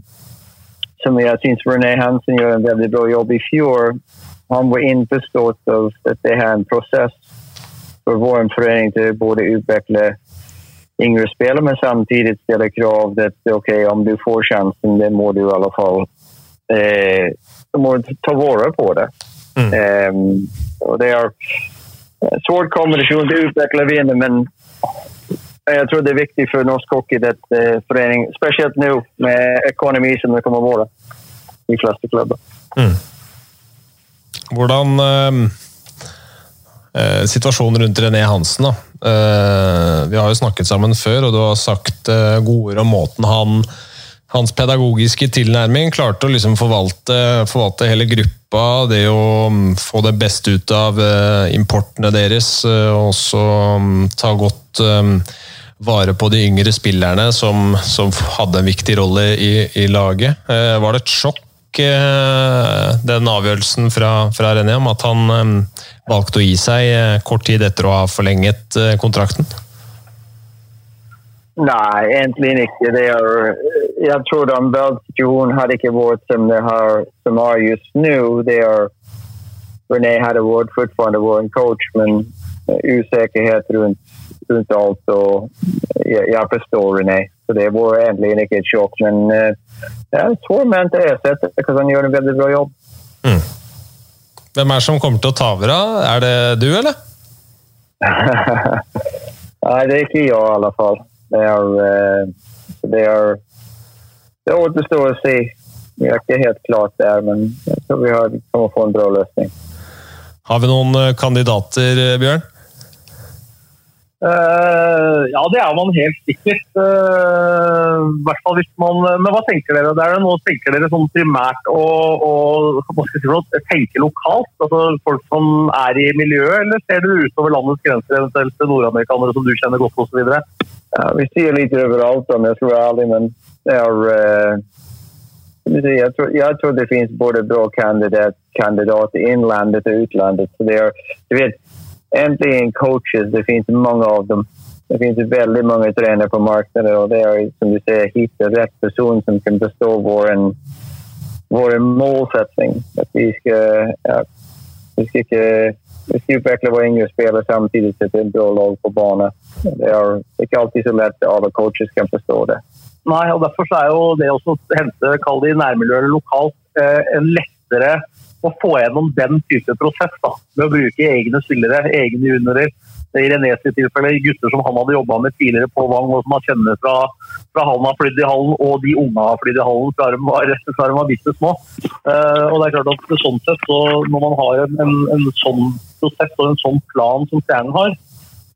som jag syns René Hansen gör en väldigt bra jobb i fjol. Han var införstått av att det är en process för vår förening til både utveckla yngre spelare men samtidigt ställa krav att okej, okay, om du får chansen, det må du i alla fall eh, må ta vara på det. Mm. Eh, och det är svår kombination å utveckla vinner, men jag tror det är viktigt för norsk hockey att eh, förening, speciellt nu med ekonomi som det kommer att vara i flesta klubbar. Mm.
Hvordan um eh, situasjonen rundt René Hansen. Eh, vi har jo snakket sammen før, og du har sagt eh, gode ord om måten han hans pedagogiske tilnærming klarte å liksom forvalte, forvalte, hele gruppa. Det å um, få det beste ut av uh, importene deres, og også um, ta godt um, vare på de yngre spillerne som, som, hadde en viktig rolle i, i laget. Var det et sjokk Eh, den avgjørelsen fra, fra René om at han eh, valgte å gi seg eh, kort tid etter å ha forlenget kontrakten?
Nei, egentlig ikke. Det er, jeg tror den valgsituasjonen hadde ikke vært som det har, som er just nå. Det René hadde vært fortsatt vært en coach, men usikkerhet rundt, rundt alt. Og jeg, jeg forstår René. Så det var egentlig ikke et sjokk. Men det er svår mann til å erstatte, for han gjør en veldig bra jobb.
Mm. Hvem er det som kommer til å ta over? Er det du, eller?
Nei, det er ikke jeg, i alle fall. Det er, uh, det er Det återstår å se. Vi er ikke helt klart der, men jeg tror vi har, kommer få en bra løsning.
Har vi noen eh, kandidater, Bjørn?
Uh, ja, det er man helt sikkert. Uh, hvert fall hvis man, men hva tenker dere? Det er nå tenker dere sånn primært å, si tenke lokalt? Altså Folk som er i miljøet, eller ser dere utover landets grenser, eventuelt til nordamerikanere som du kjenner godt osv.?
Ja, vi ser litt overalt, om jeg skal være ærlig, men det er uh, jeg, tror, jeg tror det finnes både bra kandidater kandidat innlandet og utlandet. Så det er, du vet, äntligen coaches, det finns många av dem. Det finns väldigt många tränare på marknaden och det är som du säger, hitta rätt person som kan bestå vår, vår målsättning. Att vi ska, ja, vi ska, vi ska utveckla våra yngre spelare samtidigt som ett bra lag på banen. Det er ikke alltid så lett at alle coaches kan forstå det.
Nei, og Derfor er jo det å hente kall det i nærmiljøet lokalt eh, en lettere å få gjennom den type prosess. da, Med å bruke egne spillere, egne juniorer. I Renés tilfelle gutter som han hadde jobba med tidligere på Vang, og som han kjenner fra, fra han har flydd i hallen, og de unge har flydd i hallen fra de var, fra bitte små. Uh, og det er klart at sånn sett, så Når man har en, en, en sånn prosess og en sånn plan som Stjernen har,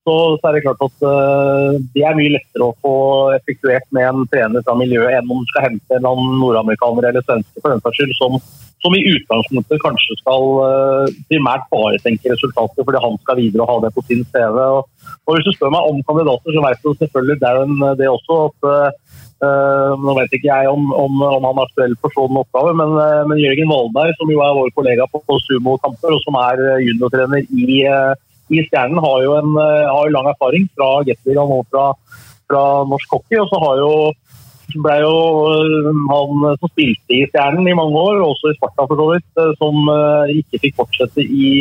så, så, er det klart at uh, det er mye lettere å få effektuert med en trener fra miljøet enn om du skal hente en nordamerikaner eller svenske for den saks skyld, som, som, i utgangspunktet kanskje skal uh, primært bare tenke resultater fordi han skal videre og ha det på sin CV. Og, og Hvis du spør meg om kandidater, så vet du selvfølgelig Darren det også. at Uh, nå vet ikke jeg om, om, om han er aktuell for sånn oppgave, men, men Jørgen Valberg, som jo er vår kollega på, på sumokamper, og som er juniortrener i, uh, i Stjernen har jo en har jo lang erfaring fra Gateligaen og fra, fra, norsk hockey. Og så har jo ble jo eh, han som spilte i Stjernen i mange år, også i Sparta for så vidt, eh, som ikke fikk fortsette i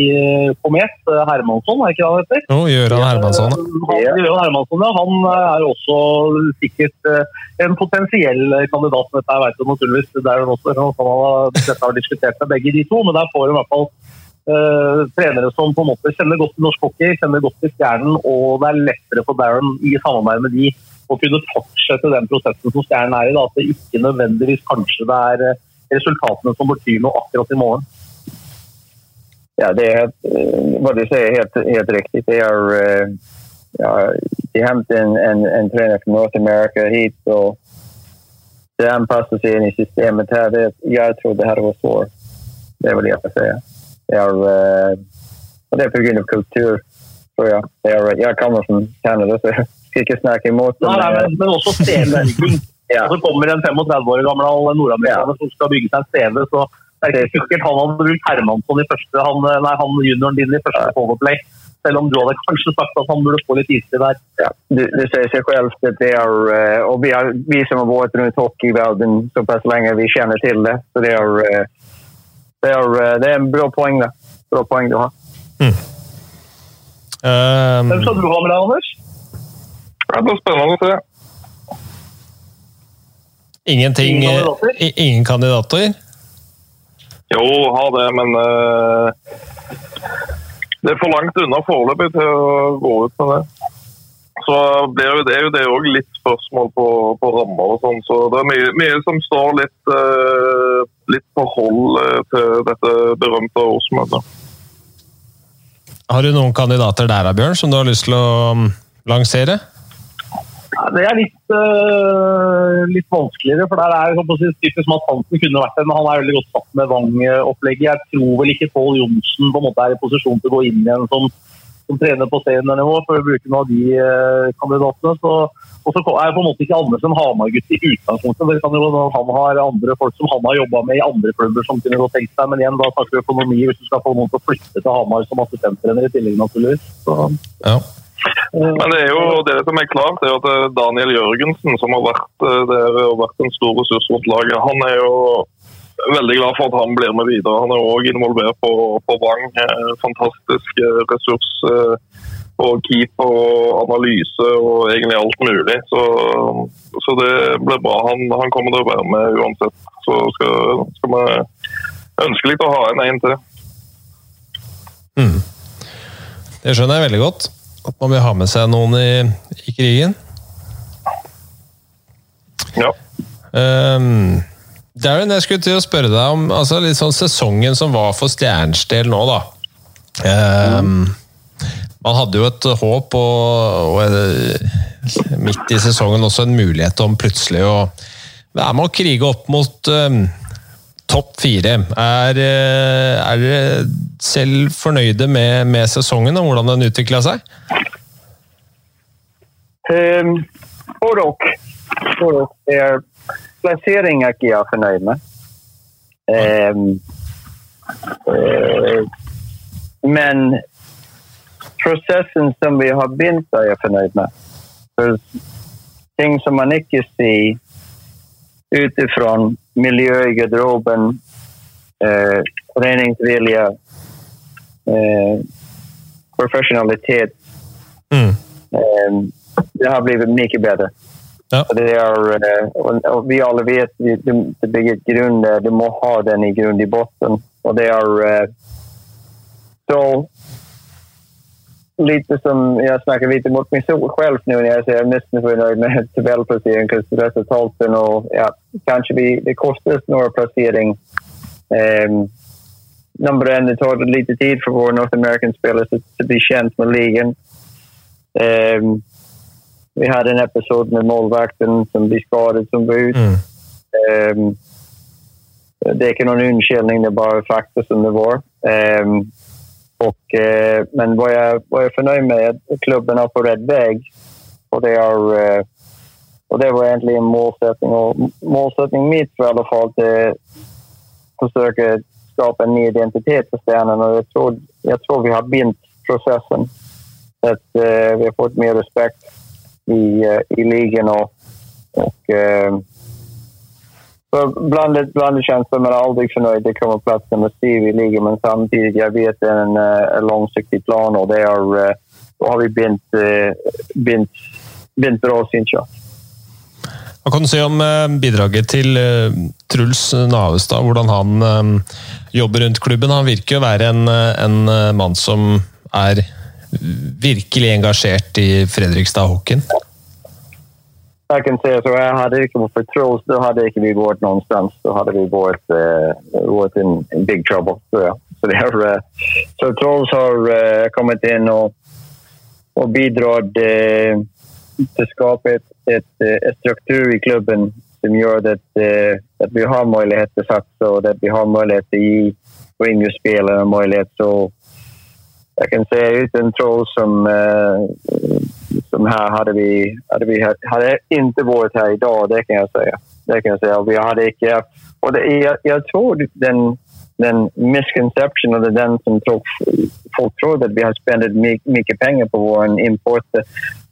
Komet. Hermansson, er ikke det han heter?
Jo, Gøran Hermansson.
Han, Gjøran Hermansson, ja. Han er også sikkert en potensiell kandidat. Dette vet jeg naturligvis. Det er jo også, dette har diskutert med begge de to, men der får i hvert fall Uh, trenere som på en måte kjenner godt til norsk hockey, kjenner godt til Stjernen, og det er lettere for Darren i samarbeid med de å kunne fortsette den prosessen som Stjernen er i. Da, at det ikke nødvendigvis kanskje det er uh, resultatene som betyr noe akkurat i morgen.
Ja, det er uh, hva du sier, helt, helt riktig. Det er ja, De henter en, en, en, trener fra North America hit, og det anpasser seg inn i systemet jeg tror det her var svårt. Det vil jeg si. Det er, uh, det er pga. kultur, tror jeg. Er, jeg kommer kjenner Canada, så jeg skal ikke snakke imot
det. Nei, men, men også CV-bygging. ja. Så kommer en 35 år gammel nordamerikaner ja. som skal bygge seg en CV. så det er ikke sikkert han hadde brukt Hermansson i første, han, nei, han junioren din i første powerplay. Selv om du hadde kanskje sagt at han burde få litt istid der.
Ja, det, det sier seg selv at det er uh, Og vi, er, vi som har vært rundt hockeyverdenen såpass lenge, vi kjenner til det. Så det er det er, eh, det er en bra poeng, det. Bra poeng du har. Mm.
Um, Hvem skal du ha med deg, Anders?
Det blir spennende å se.
Ingenting Ingen kandidater? Ingen kandidater?
Jo, ha det, men uh, Det er for langt unna foreløpig til å gå ut med det. Så det er jo det òg litt spørsmål på, på rammer og sånn. Så det er mye, mye som står litt, uh, litt forhold uh, til dette berømte årsmøtet.
Har du noen kandidater der, Bjørn, som du har lyst til å um, lansere?
Det er litt, uh, litt vanskeligere, for der er det typisk at Hansen kunne vært det, men han er veldig godt satt med Vang-opplegget. Jeg tror vel ikke Pål Johnsen på en måte er i posisjon til å gå inn igjen som som trener på seniornivå, for å bruke noen av de eh, kandidatene. Så, og så er på en måte ikke Andersen Hamar-gutt i utgangspunktet. Det kan jo Han har andre folk som han har jobba med i andre klubber som kunne godt tenkt seg, men igjen, da snakker vi økonomi hvis du skal få noen til å flytte til Hamar som assistenttrener i tillegg, naturligvis. Så.
Ja.
Men det er jo det som er klart, er at eh, Daniel Jørgensen, som har vært eh, der og vært en stor ressurs rundt laget, han er jo veldig glad for at han blir med videre. Han er òg involvert på, på Vang. Eh, fantastisk ressurs. Og keeper og analyse og egentlig alt mulig. Så, så det blir bra. Han, han, kommer til å være med uansett. Så skal, skal vi litt å ha en en til.
Mm. Det skjønner jeg veldig godt. At man vil ha med seg noen i, i krigen.
Ja.
Um, Darren, jeg skulle til å spørre deg om altså, litt sånn sesongen som var for Stjernens del nå, da. Um, man hadde jo et håp, og, og, midt i sesongen også en mulighet om plutselig å være med å krige opp mot um, topp fire. Er, eh, er dere selv fornøyde med, med, sesongen og hvordan den utvikla seg?
Um, både. Er plassering er ikke jeg fornøyd med. Um, uh, men prosessen som vi har begynt, er jeg fornøyd med. For ting som man ikke ser utifrån miljö i garderoben, eh, treningsvilje, eh, professionalitet.
Mm.
Eh, det har blivit mye bättre.
Ja.
Det er, og vi alle vet det bygger grund, du må ha den i grunn i botten. Og det är eh, så lite som jeg snakker litt mot meg selv nå når jeg sier jeg er missnöjd med tabellplasseringen, Resultaten og ja, kanskje vi, det koster noe plassering. Um, nummer en, det tar litt tid for våre North American spillere å bli kjent med ligaen. Um, vi hade en episod med målvakten som blev skadad som var ut. Mm. Um, det är inte någon unnskyldning, det är bara fakta som det var. Um, och, uh, men vad jag, vad jag är förnöjd med att klubben är på rätt väg. Och det, är, uh, och det var egentligen målsättning. Och målsättning mitt för i alla fall att försöka skapa en ny identitet för Stjärnan. Och jag tror, jag tror vi har bindt processen. Att uh, vi har fått mer respekt i, eh, i ligan och, och eh, blandet, blandet känslor, men aldrig förnöjd. Det kommer plats nummer Steve i ligan, men samtidigt, jag vet det en, eh, en långsiktig plan och det är, eh, då har vi bint, bint, bint bra Sincha.
Hva kan du si om bidraget til Truls Navestad, hvordan han jobber rundt klubben? Han virker å være en, en mann som er virkelig engasjert i Fredrikstad-hockeyen?
Jeg kan si at jeg hadde ikke vært Trolls, da hadde ikke vi vært noe sted. Da hadde vi vært, uh, in, in big trouble, tror jag. Så, är, uh, så Trolls har uh, inn og, og och bidragit uh, till att skapa ett, ett, ett, struktur i klubben som gjør at, at vi har mulighet til å satse og at vi har mulighet til å gi ge mulighet til Så jag kan säga ut en troll som som här hade vi, hade vi hade inte varit här idag, det kan jag säga. Det kan jag säga. Vi hade inte, och det, jag, jag tror den, den misconception, eller den som tror, folk tror att vi har spenderat mycket pengar på vår import.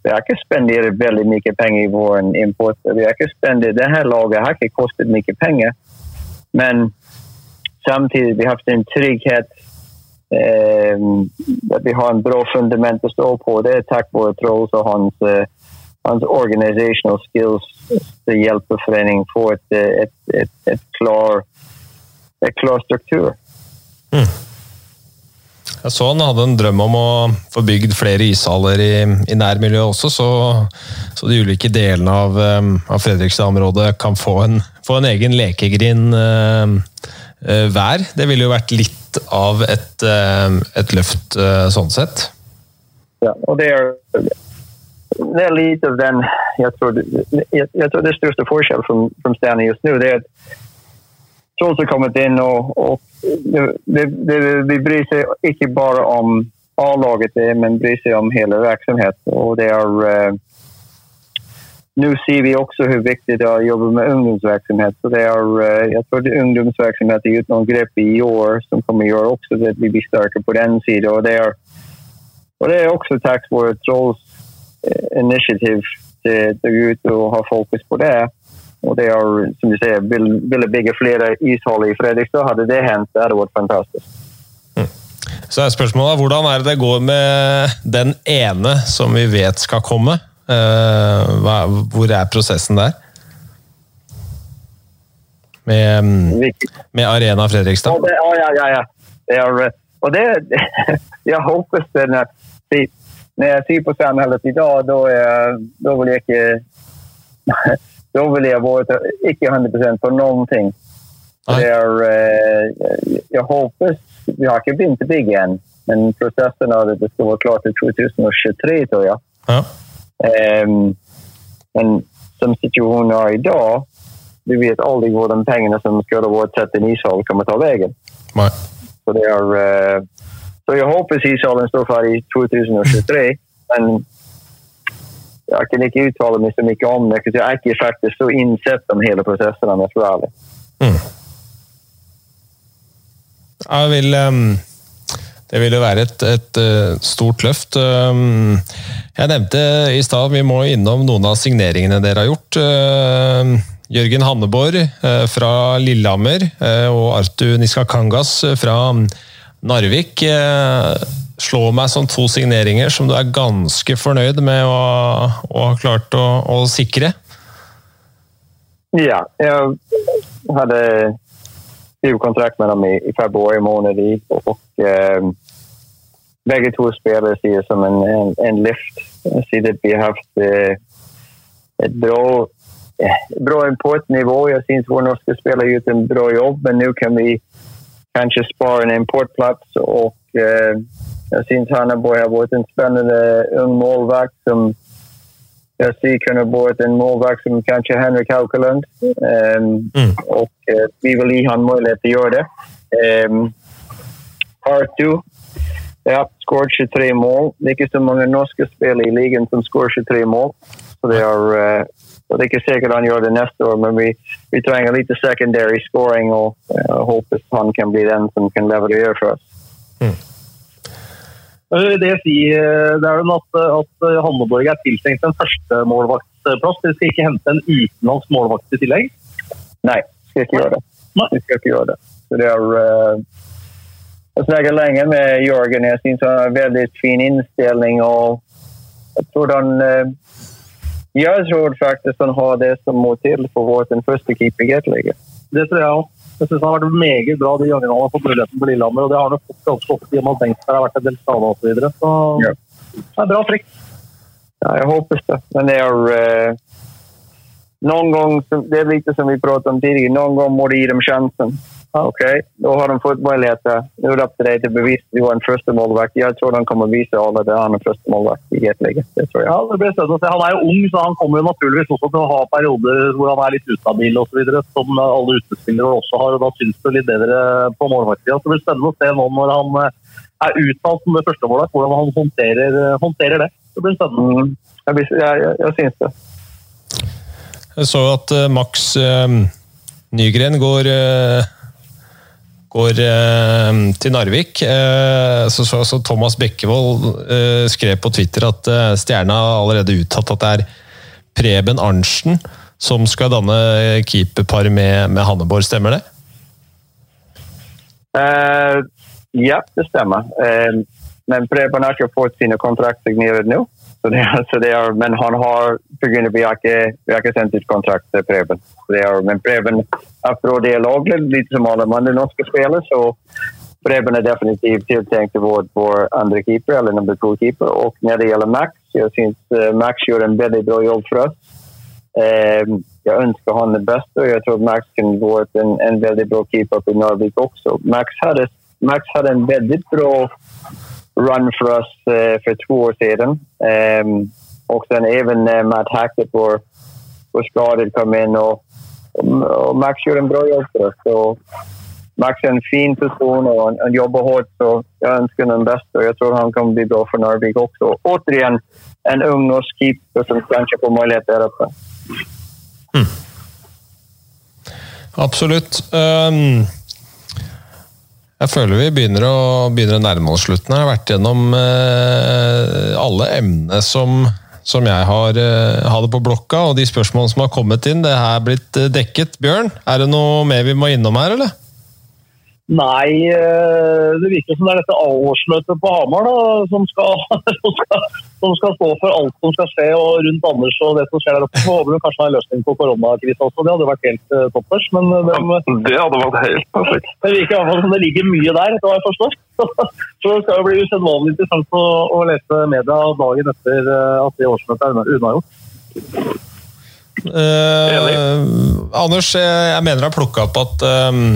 Vi har inte spenderat väldigt mycket pengar i vår import. Vi har inte spenderat, det här laget har inte kostat mycket pengar. Men samtidigt vi har haft en trygghet eh, vi har en bra fundament å stå på. Det er takk vare Trolls og hans, eh, hans organizational skills som hjelper foreningen få et, et, et, ett, ett, klar, et klar struktur.
Mm. Jeg så han hadde en drøm om å få bygd flere ishaller i, i nærmiljøet også, så, så, de ulike delene av, eh, av Fredrikstad-området kan få en, få en, egen lekegrind hver. Det ville jo vært litt av et, eh, et løft eh, sånn sett.
Ja, og det er, det er litt av den Jeg tror, jeg, jeg tror det største forskjellen fra, Stjernen just nå, det er at Trolls har kommet inn, og, og det, det, vi bryr seg ikke bare om A-laget, men bryr seg om hele virksomheten. Og det er uh, sier vi også hvor viktig det er å jobbe med ungdomsvirksomhet. Det eh, tror att er är noen grep grepp i år som kommer i år også, at vi blir sterkere på den siden. Og det er, og det er også tack vare Trolls eh, initiativ å gå ut og ha fokus på det. Og det er, som du sier, vill, ville bygge flere ishall i Fredrikstad. Hadde det hänt, det vært fantastisk. fantastiskt.
Så er spørsmålet hvordan er det det går med den ene som vi vet skal komme? Eh, hvor er prosessen der? Med, mm, med Arena Fredrikstad?
Ja, det, ja, ja, ja. ja. Det er, og det, Jeg håper når när jag ser på samhället i dag, da vil jeg ikke Da vil jeg være ikke icke 100% på noen
ting.
Det er, jeg håper vi har ikke begynt å bygge igjen, men prosessen av det, det skal være klart i 2023 tror jeg.
Ja.
Ehm, men som situationen i dag, du vet aldri hvor de pengene som skulle vært satt inn i en ishall kommer ta
veien.
Så, det er eh, så jeg håper ishallen står färdig 2023. Men jeg kan ikke uttale meg så mye om det, for jeg har ikke faktisk så insett om hele processen om jag ska vara ärlig.
Jeg vil, ehm, det vil jo være et, et eh, stort løft. Ehm, Jeg nevnte i stad vi må innom noen av signeringene dere har gjort. Ehm, Jørgen Hanneborg eh, fra Lillehammer eh, og Artu Niskakangas fra Narvik Slå meg som to signeringer som du er ganske fornøyd med å, å ha klart å, å sikre.
Ja, jeg hadde skrivit kontrakt med dem i, i februari måned. i, og eh, bägge to spillere jag som en, en, en lift. Att vi har hatt eh, ett bra, eh, bra nivå. Jeg syns våra norska spelare gjort en bra jobb, men nå kan vi kanskje spara en importplats og eh, jeg syns Hannaborg har vært en spennende ung målvakt som jeg sier kunne vært en målvakt som kanskje Henrik Haukeland. Um,
Mm.
Og eh, vi vill ge mulighet til å gjøre det. Um, Artu, ja, skåret 23 mål. Det er ikke så mange norske spillere i ligaen som skårer 23 mål. Så det er, uh, så det er ikke sikkert han gjør det neste år, men vi, vi trenger litt secondary scoring og uh, håper han kan bli den som kan leverere for oss.
Mm. Det, jeg sier, eh, det er jo at, at Hanneborg er tiltenkt en førstemålvaktplass. Dere skal ikke hente en utenlandsk målvakt i tillegg?
Nei, skal ikke gjøre det.
Nei.
Vi skal ikke gjøre det. Så det er... uh, jag snackade länge med Jörgen. Jag syns han har en väldigt fin inställning och jag tror han... Uh, jag tror faktiskt han har det som må till för att vara den första keeper Gateliga.
Det tror jeg òg. Jeg synes han har vært meget bra de gangene han har fått muligheten på Lillehammer. og Det har han jo fått ganske ofte i og tenkt at det har vært en del skader osv. Så, videre. så
Ja.
det er bra trekk.
Ja, jeg håper det. Men det er Uh, noen gang, det er lite som vi pratet om tidligere. Noen gang må du gi dem chansen. Okej, nå har de fått muligheter. Nå er det upp till dig att bevisa att du har en første målvakt. Jeg tror de kommer visa alle att han er första målvakt i Gateliga. Det tror jeg.
Ja, det blir spennende å se. Han er jo ung, så han kommer jo naturligvis også til å ha perioder hvor han er litt ustabil osv., som alle utespillere også har. og Da syns det litt bedre på målvaktsida. Så det blir spennende å se nå når han eh, er uttalt som det første målet, hvordan han håndterer, eh, håndterer det. Det blir spennende.
Mm. Jeg, jeg, jeg, jag, jag syns det.
Jeg så at uh, Max uh, Nygren går, eh, går eh, til Narvik. Eh, så, så, så Thomas Bekkevold eh, skrev på Twitter at eh, Stjerna har allerede uttatt at det er Preben Arntzen som skal danne keeperpar med, med Hanneborg, stemmer det?
Eh, ja, det stemmer. Eh, men Preben har ikke fått sine kontrakter signerade nu. Så det, så det er, men han har, att vi har ikke, vi har ikke sendt ut kontrakt til Preben. Är, men Preben bra dialog, litt som alle andre norske spillere, Så Preben er definitivt tiltenkt vår, vår andre keeper, eller nummer to-keeper. Og når det gjelder Max, jeg syns eh, Max gjør en veldig bra jobb for oss. Eh, ønsker han det beste, og jeg tror Max kan gå en, en veldig bra keeper på Narvik også. Max hadde, Max hadde en veldig bra run for oss for för två år sedan. Ehm, och sen även när Matt Hackett var, var skadad kom in och, och Max gjorde en bra jobb för oss. Så Max är en fin person och han, han jobbar hårt så jag önskar honom bäst och jag tror han kommer bli bra för Narvik också. Återigen, en ung norsk keeper som kanske får möjlighet där uppe.
Absolutt. Um, Jeg føler vi begynner å, begynner å nærme oss slutten. Jeg har vært gjennom eh, alle emnene som, som jeg har eh, hadde på blokka, og de spørsmålene som har kommet inn. Det er blitt eh, dekket. Bjørn, er det noe mer vi må innom her, eller?
Nei, eh, det virker som det er dette årsmøtet på Hamar da, som skal, som, skal, som skal, stå for alt som skal skje og rundt Anders og det som skjer der oppe. Så håper vi kanskje har en løsning på koronakrisa også. Det hadde vært helt uh, toppers. Men
eh, ja, det hadde vært helt perfekt.
Det virker i hvert fall som det ligger mye der, etter hva jeg forstår. Så det skal jo bli usedvanlig interessant å, å, lese media dagen etter at det årsmøtet er unnagjort.
Uh, Anders, jeg mener du har plukka opp at um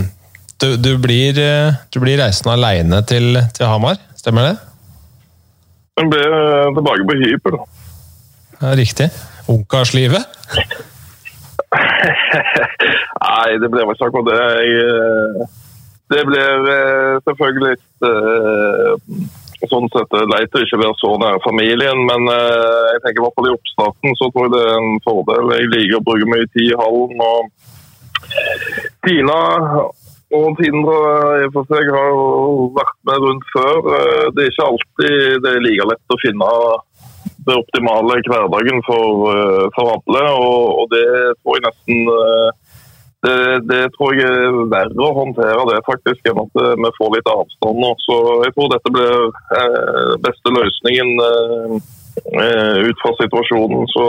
du, du, blir, eh, du blir reisende aleine til, til, Hamar, stemmer det?
Jeg blir eh, tilbake på hybel.
Ja, riktig. Ungkarslivet?
Nei, det ble ikke akkurat det. Jeg, eh, det ble selvfølgelig litt sånn sett leit å ikke være så nær familien, men jeg tenker i hvert fall i oppstarten så tror jeg det er en fordel. Jeg liker å bruke mye tid i hallen. og Tina og Tindre i for seg har vært med rundt før. Eh, det er ikke alltid det er like lett å finne det optimale hverdagen for, eh, for alle. Og, og, det tror jeg nesten eh, det, det, tror jeg er verre å håndtere det faktisk enn at vi får litt avstand nå. Så jeg tror dette blir beste løsningen ut fra situasjonen. Så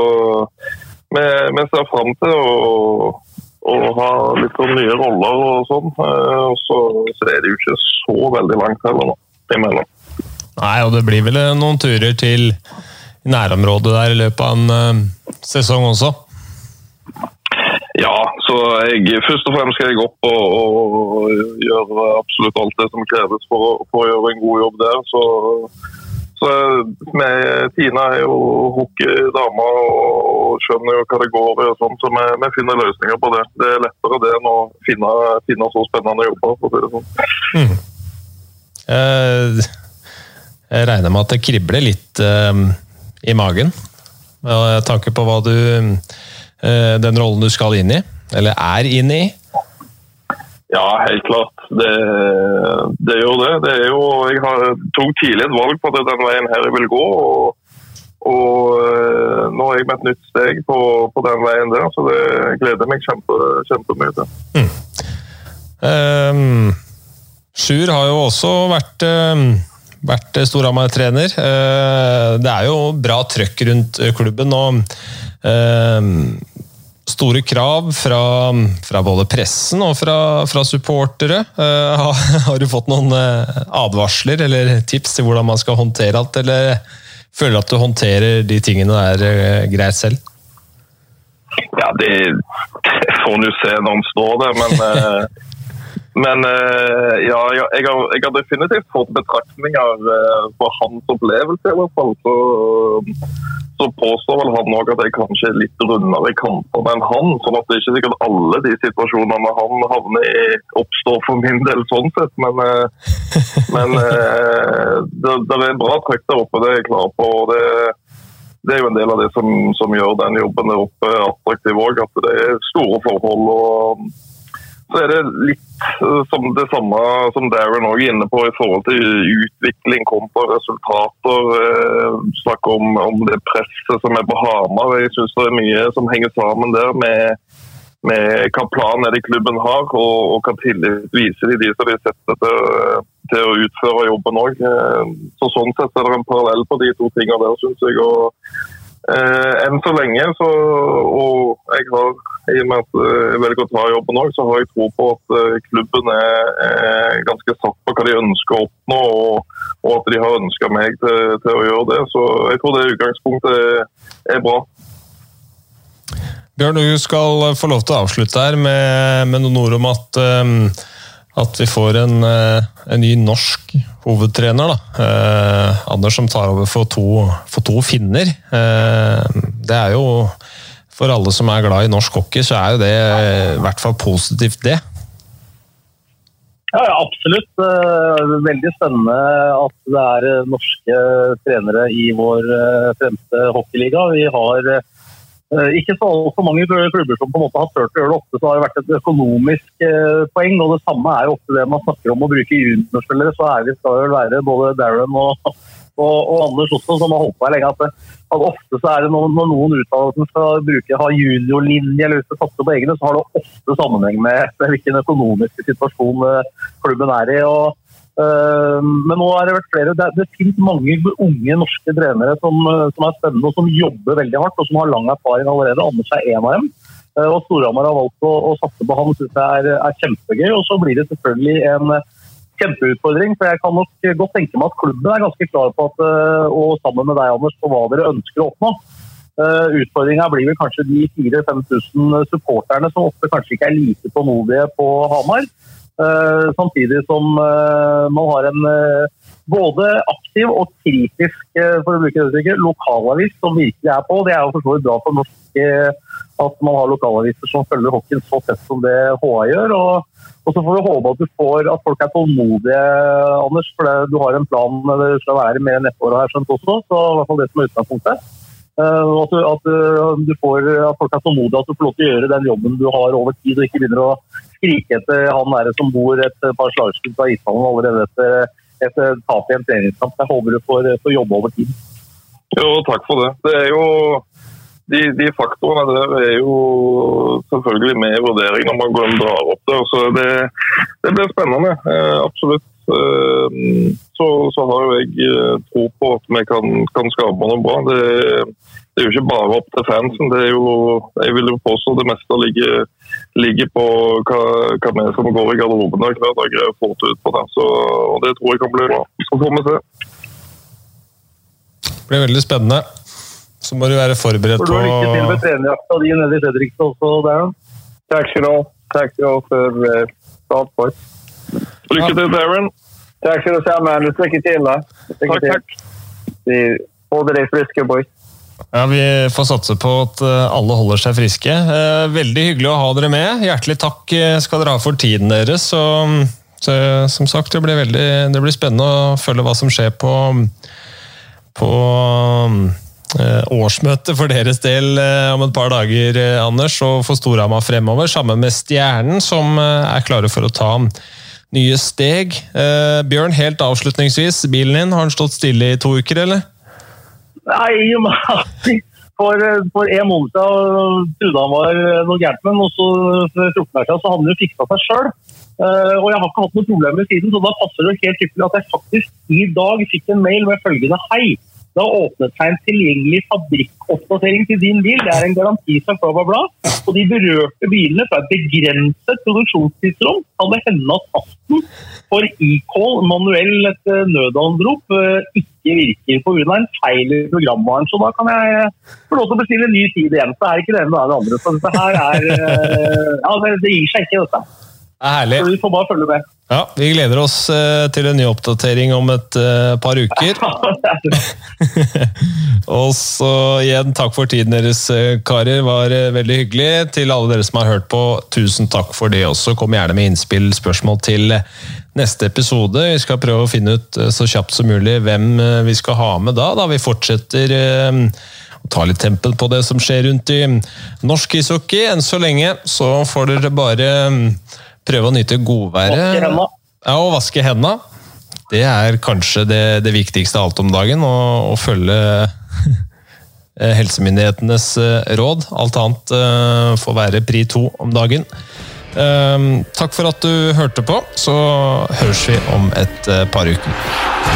vi, vi ser fram til å og ha litt av nye roller og sånn. Eh, så, så er det jo ikke så veldig langt heller, da, imellom.
Nei, og det blir vel noen turer til nærområdet der i løpet av en uh, sesong også?
Ja, så jeg, først og fremst skal jeg opp og, og gjøre absolutt alt det som kreves for, for, å gjøre en god jobb der. Så så Tina er jo hockeydame og skjønner jo hva det går i, så vi, vi, finner løsninger på det. Det er lettere det enn å finne, finne så spennende jobber, for å si det sånn. Mm.
Jeg regner med at det kribler litt eh, i magen med tanke på hva du eh, Den rollen du skal inn i, eller er inn i.
Ja, helt klart. Det, det gjør det. det jo, jeg har, tok tidlig et valg på at den veien her jeg vil gå. og, og eh, Nå er jeg med et nytt steg på, på, den veien der, så det gleder meg kjempe, kjempemye til. Mm.
Um, Sjur har jo også vært, um, vært Storhamar-trener. Uh, det er jo bra trøkk rundt klubben. og um, store krav fra, fra, både pressen og fra, fra supportere. Uh, har, har, du fått noen uh, advarsler eller tips til hvordan man skal håndtere alt, eller føler du at du håndterer de tingene der uh, greit selv?
Ja, det, det får en jo se når en står der, men Men ja, jeg har, jeg har, definitivt fått betraktninger på hans opplevelse, i hvert fall. Så så påstår vel han òg at jeg kanskje er litt rundere i kantene enn han. sånn at det er ikke sikkert alle de situasjonene han havner i, oppstår for min del sånn sett. Men, eh, men eh, det, det, er bra trøkk der oppe, det er jeg klar på. og det, det er jo en del av det som, som gjør den jobben der oppe attraktiv òg. At det er store forhold. og så er det litt eh, som det samme som Darren òg er inne på i forhold til utvikling kontra resultater. Eh, Snakk om, om, det presset som er på Hamar. Jeg syns det er mye som henger sammen der med, med hva planen er det klubben har, og, og hva tillit viser de de som de sett til, til å utføre jobben òg. Eh, så sånn sett er det en parallell på de to tingene der, syns jeg. og Eh, enn så lenge, så, og jeg har, i og med at eh, jeg velger å ta jobben òg, så har jeg tro på at eh, klubben er, er, ganske satt på hva de ønsker å oppnå, og, og at de har ønska meg til, til, å gjøre det. Så jeg tror det utgangspunktet er, er bra.
Bjørn, du skal få lov til å avslutte her med, med noen ord om at um at vi får en, eh, en ny norsk hovedtrener. Eh, Anders som tar over for to, for to finner. Eh, det er jo For alle som er glad i norsk hockey, så er jo det i hvert fall positivt, det.
Ja, ja, absolutt. Eh, veldig spennende at det er norske trenere i vår eh, fremste hockeyliga. Vi har ikke så altfor mange klubber som på en måte har turt å gjøre det ofte, så har det vært et økonomisk eh, poeng. og Det samme er jo ofte det man snakker om å bruke juniorspillere. Så det skal vel være både Darren og, og, og Anders også, som har holdt på her lenge. at, at Ofte så er det når, når noen uttaler at skal bruke, ha juniorlinje eller de satser på egne, så har det ofte sammenheng med hvilken økonomisk situasjon klubben er i. og Eh, men nå har det vært flere. Det, det finnes mange unge norske trenere som, eh, som, er spennende og som jobber veldig hardt og som har lang erfaring allerede. Anders er en av dem. Eh, og Storhamar har valgt å, å satse på han. synes jeg er, er, kjempegøy. Og så blir det selvfølgelig en kjempeutfordring. For jeg kan nok godt tenke meg at klubben er ganske klar på at, og sammen med deg, Anders, på hva dere ønsker å oppnå. Utfordringa blir vel kanskje de 4000-5000 supporterne som ofte kanskje ikke er like tålmodige på Hamar. Eh, samtidig som eh, man har en eh, både aktiv og kritisk for å bruke det uttrykket, lokalavis som virkelig er på. Det er jo for bra for norsk at man har lokalaviser som følger hockeyen så tett som det HA gjør. Og, og, så får vi håpe at, du får, at folk er tålmodige, Anders. For du har en plan det skal være mer enn ett år, skjønt også. Så i hvert fall det som er utgangspunktet. At, du, at, du får, at folk er tålmodige, at du får lov til å gjøre den jobben du har over tid, og ikke begynner å skrike etter han der som bor et par slagskudd fra ishallen allerede etter et tap i en treningskamp. Jeg håper du får, får jobbe over tid.
Jo, takk for det. Det er jo de, de, faktorene der er jo selvfølgelig med i vurdering når man går og drar opp der. Så det, det blir spennende. Eh, absolutt. Eh, så, så, har jo jeg eh, tro på at vi kan, kan skape noe bra. Det, det, er jo ikke bare opp til fansen. Det er jo, jeg vil jo påstå det meste ligger ligger på hva, hva vi som går i garderoben hver dag, greier å få ut på det. Så, og det tror jeg kan bli bra. Så får vi se.
Det blir veldig spennende. Så må du være forberedt på
Lykke til med trenerjakta di nede i Fredrikstad også, Darren.
Takk skal du ha. Takk skal du ha for uh, start,
Lykke til, Darren.
Takk skal du ha. Lykke til. da.
Lykke takk, takk.
Vi holder deg friske, boys.
Ja, Vi får satse på at eh, alle holder seg friske. Eh, veldig hyggelig å ha dere med. Hjertelig takk eh, skal dere ha for tiden deres. Så, så, som sagt, det blir, veldig, det blir spennende å følge hva som skjer på, på årsmøtet for deres del om et par dager, Anders, og for Storhamar fremover, sammen med Stjernen, som er klare for å ta nye steg. Bjørn, helt avslutningsvis, bilen din, har den stått stille i to uker, eller?
Nei, i og med at for, for en måned siden trodde han var noe gærent med og så for 14 dager siden så hadde han jo fiksa seg sjøl. Eh, og jeg har ikke hatt noen problemer siden, så da passer det helt ypperlig at jeg faktisk i dag fikk en mail med følgende Hei, det har åpnet seg en tilgjengelig fabrikkoppdatering til din bil. Det er en garanti som bla, bla, bla. Og de berørte bilene fra et begrenset produksjonstidsrom kan det hende at fasten for e-call, manuell et eh, nødanrop, eh, ikke virker pga. en feil i programvaren. Så da kan jeg få lov til å bestille en ny tid igjen. Så er ikke det ene det andre. Så dette her er eh, Ja, det, det gir seg ikke, dette.
Det er herlig.
Så vi får bare følge med.
Ja, Vi gleder oss eh, til en ny oppdatering om et uh, par uker. og så igjen, takk for tiden deres, eh, karer. var veldig hyggelig. Til alle dere som har hørt på, tusen takk for det også. Kom gjerne med innspill, spørsmål til neste episode. Vi skal prøve å finne ut så kjapt som mulig hvem vi skal ha med da. da vi fortsetter å ta litt tempen på det som skjer rundt i norsk ishockey. Enn så lenge så får dere bare Prøve å nyte godværet. Ja, og vaske hendene. Det er kanskje det, det viktigste av alt om dagen. Å, følge helsemyndighetenes eh, råd. Alt annet uh, får være pri to om dagen. Takk for at du hørte på. Så høres vi om et par uker.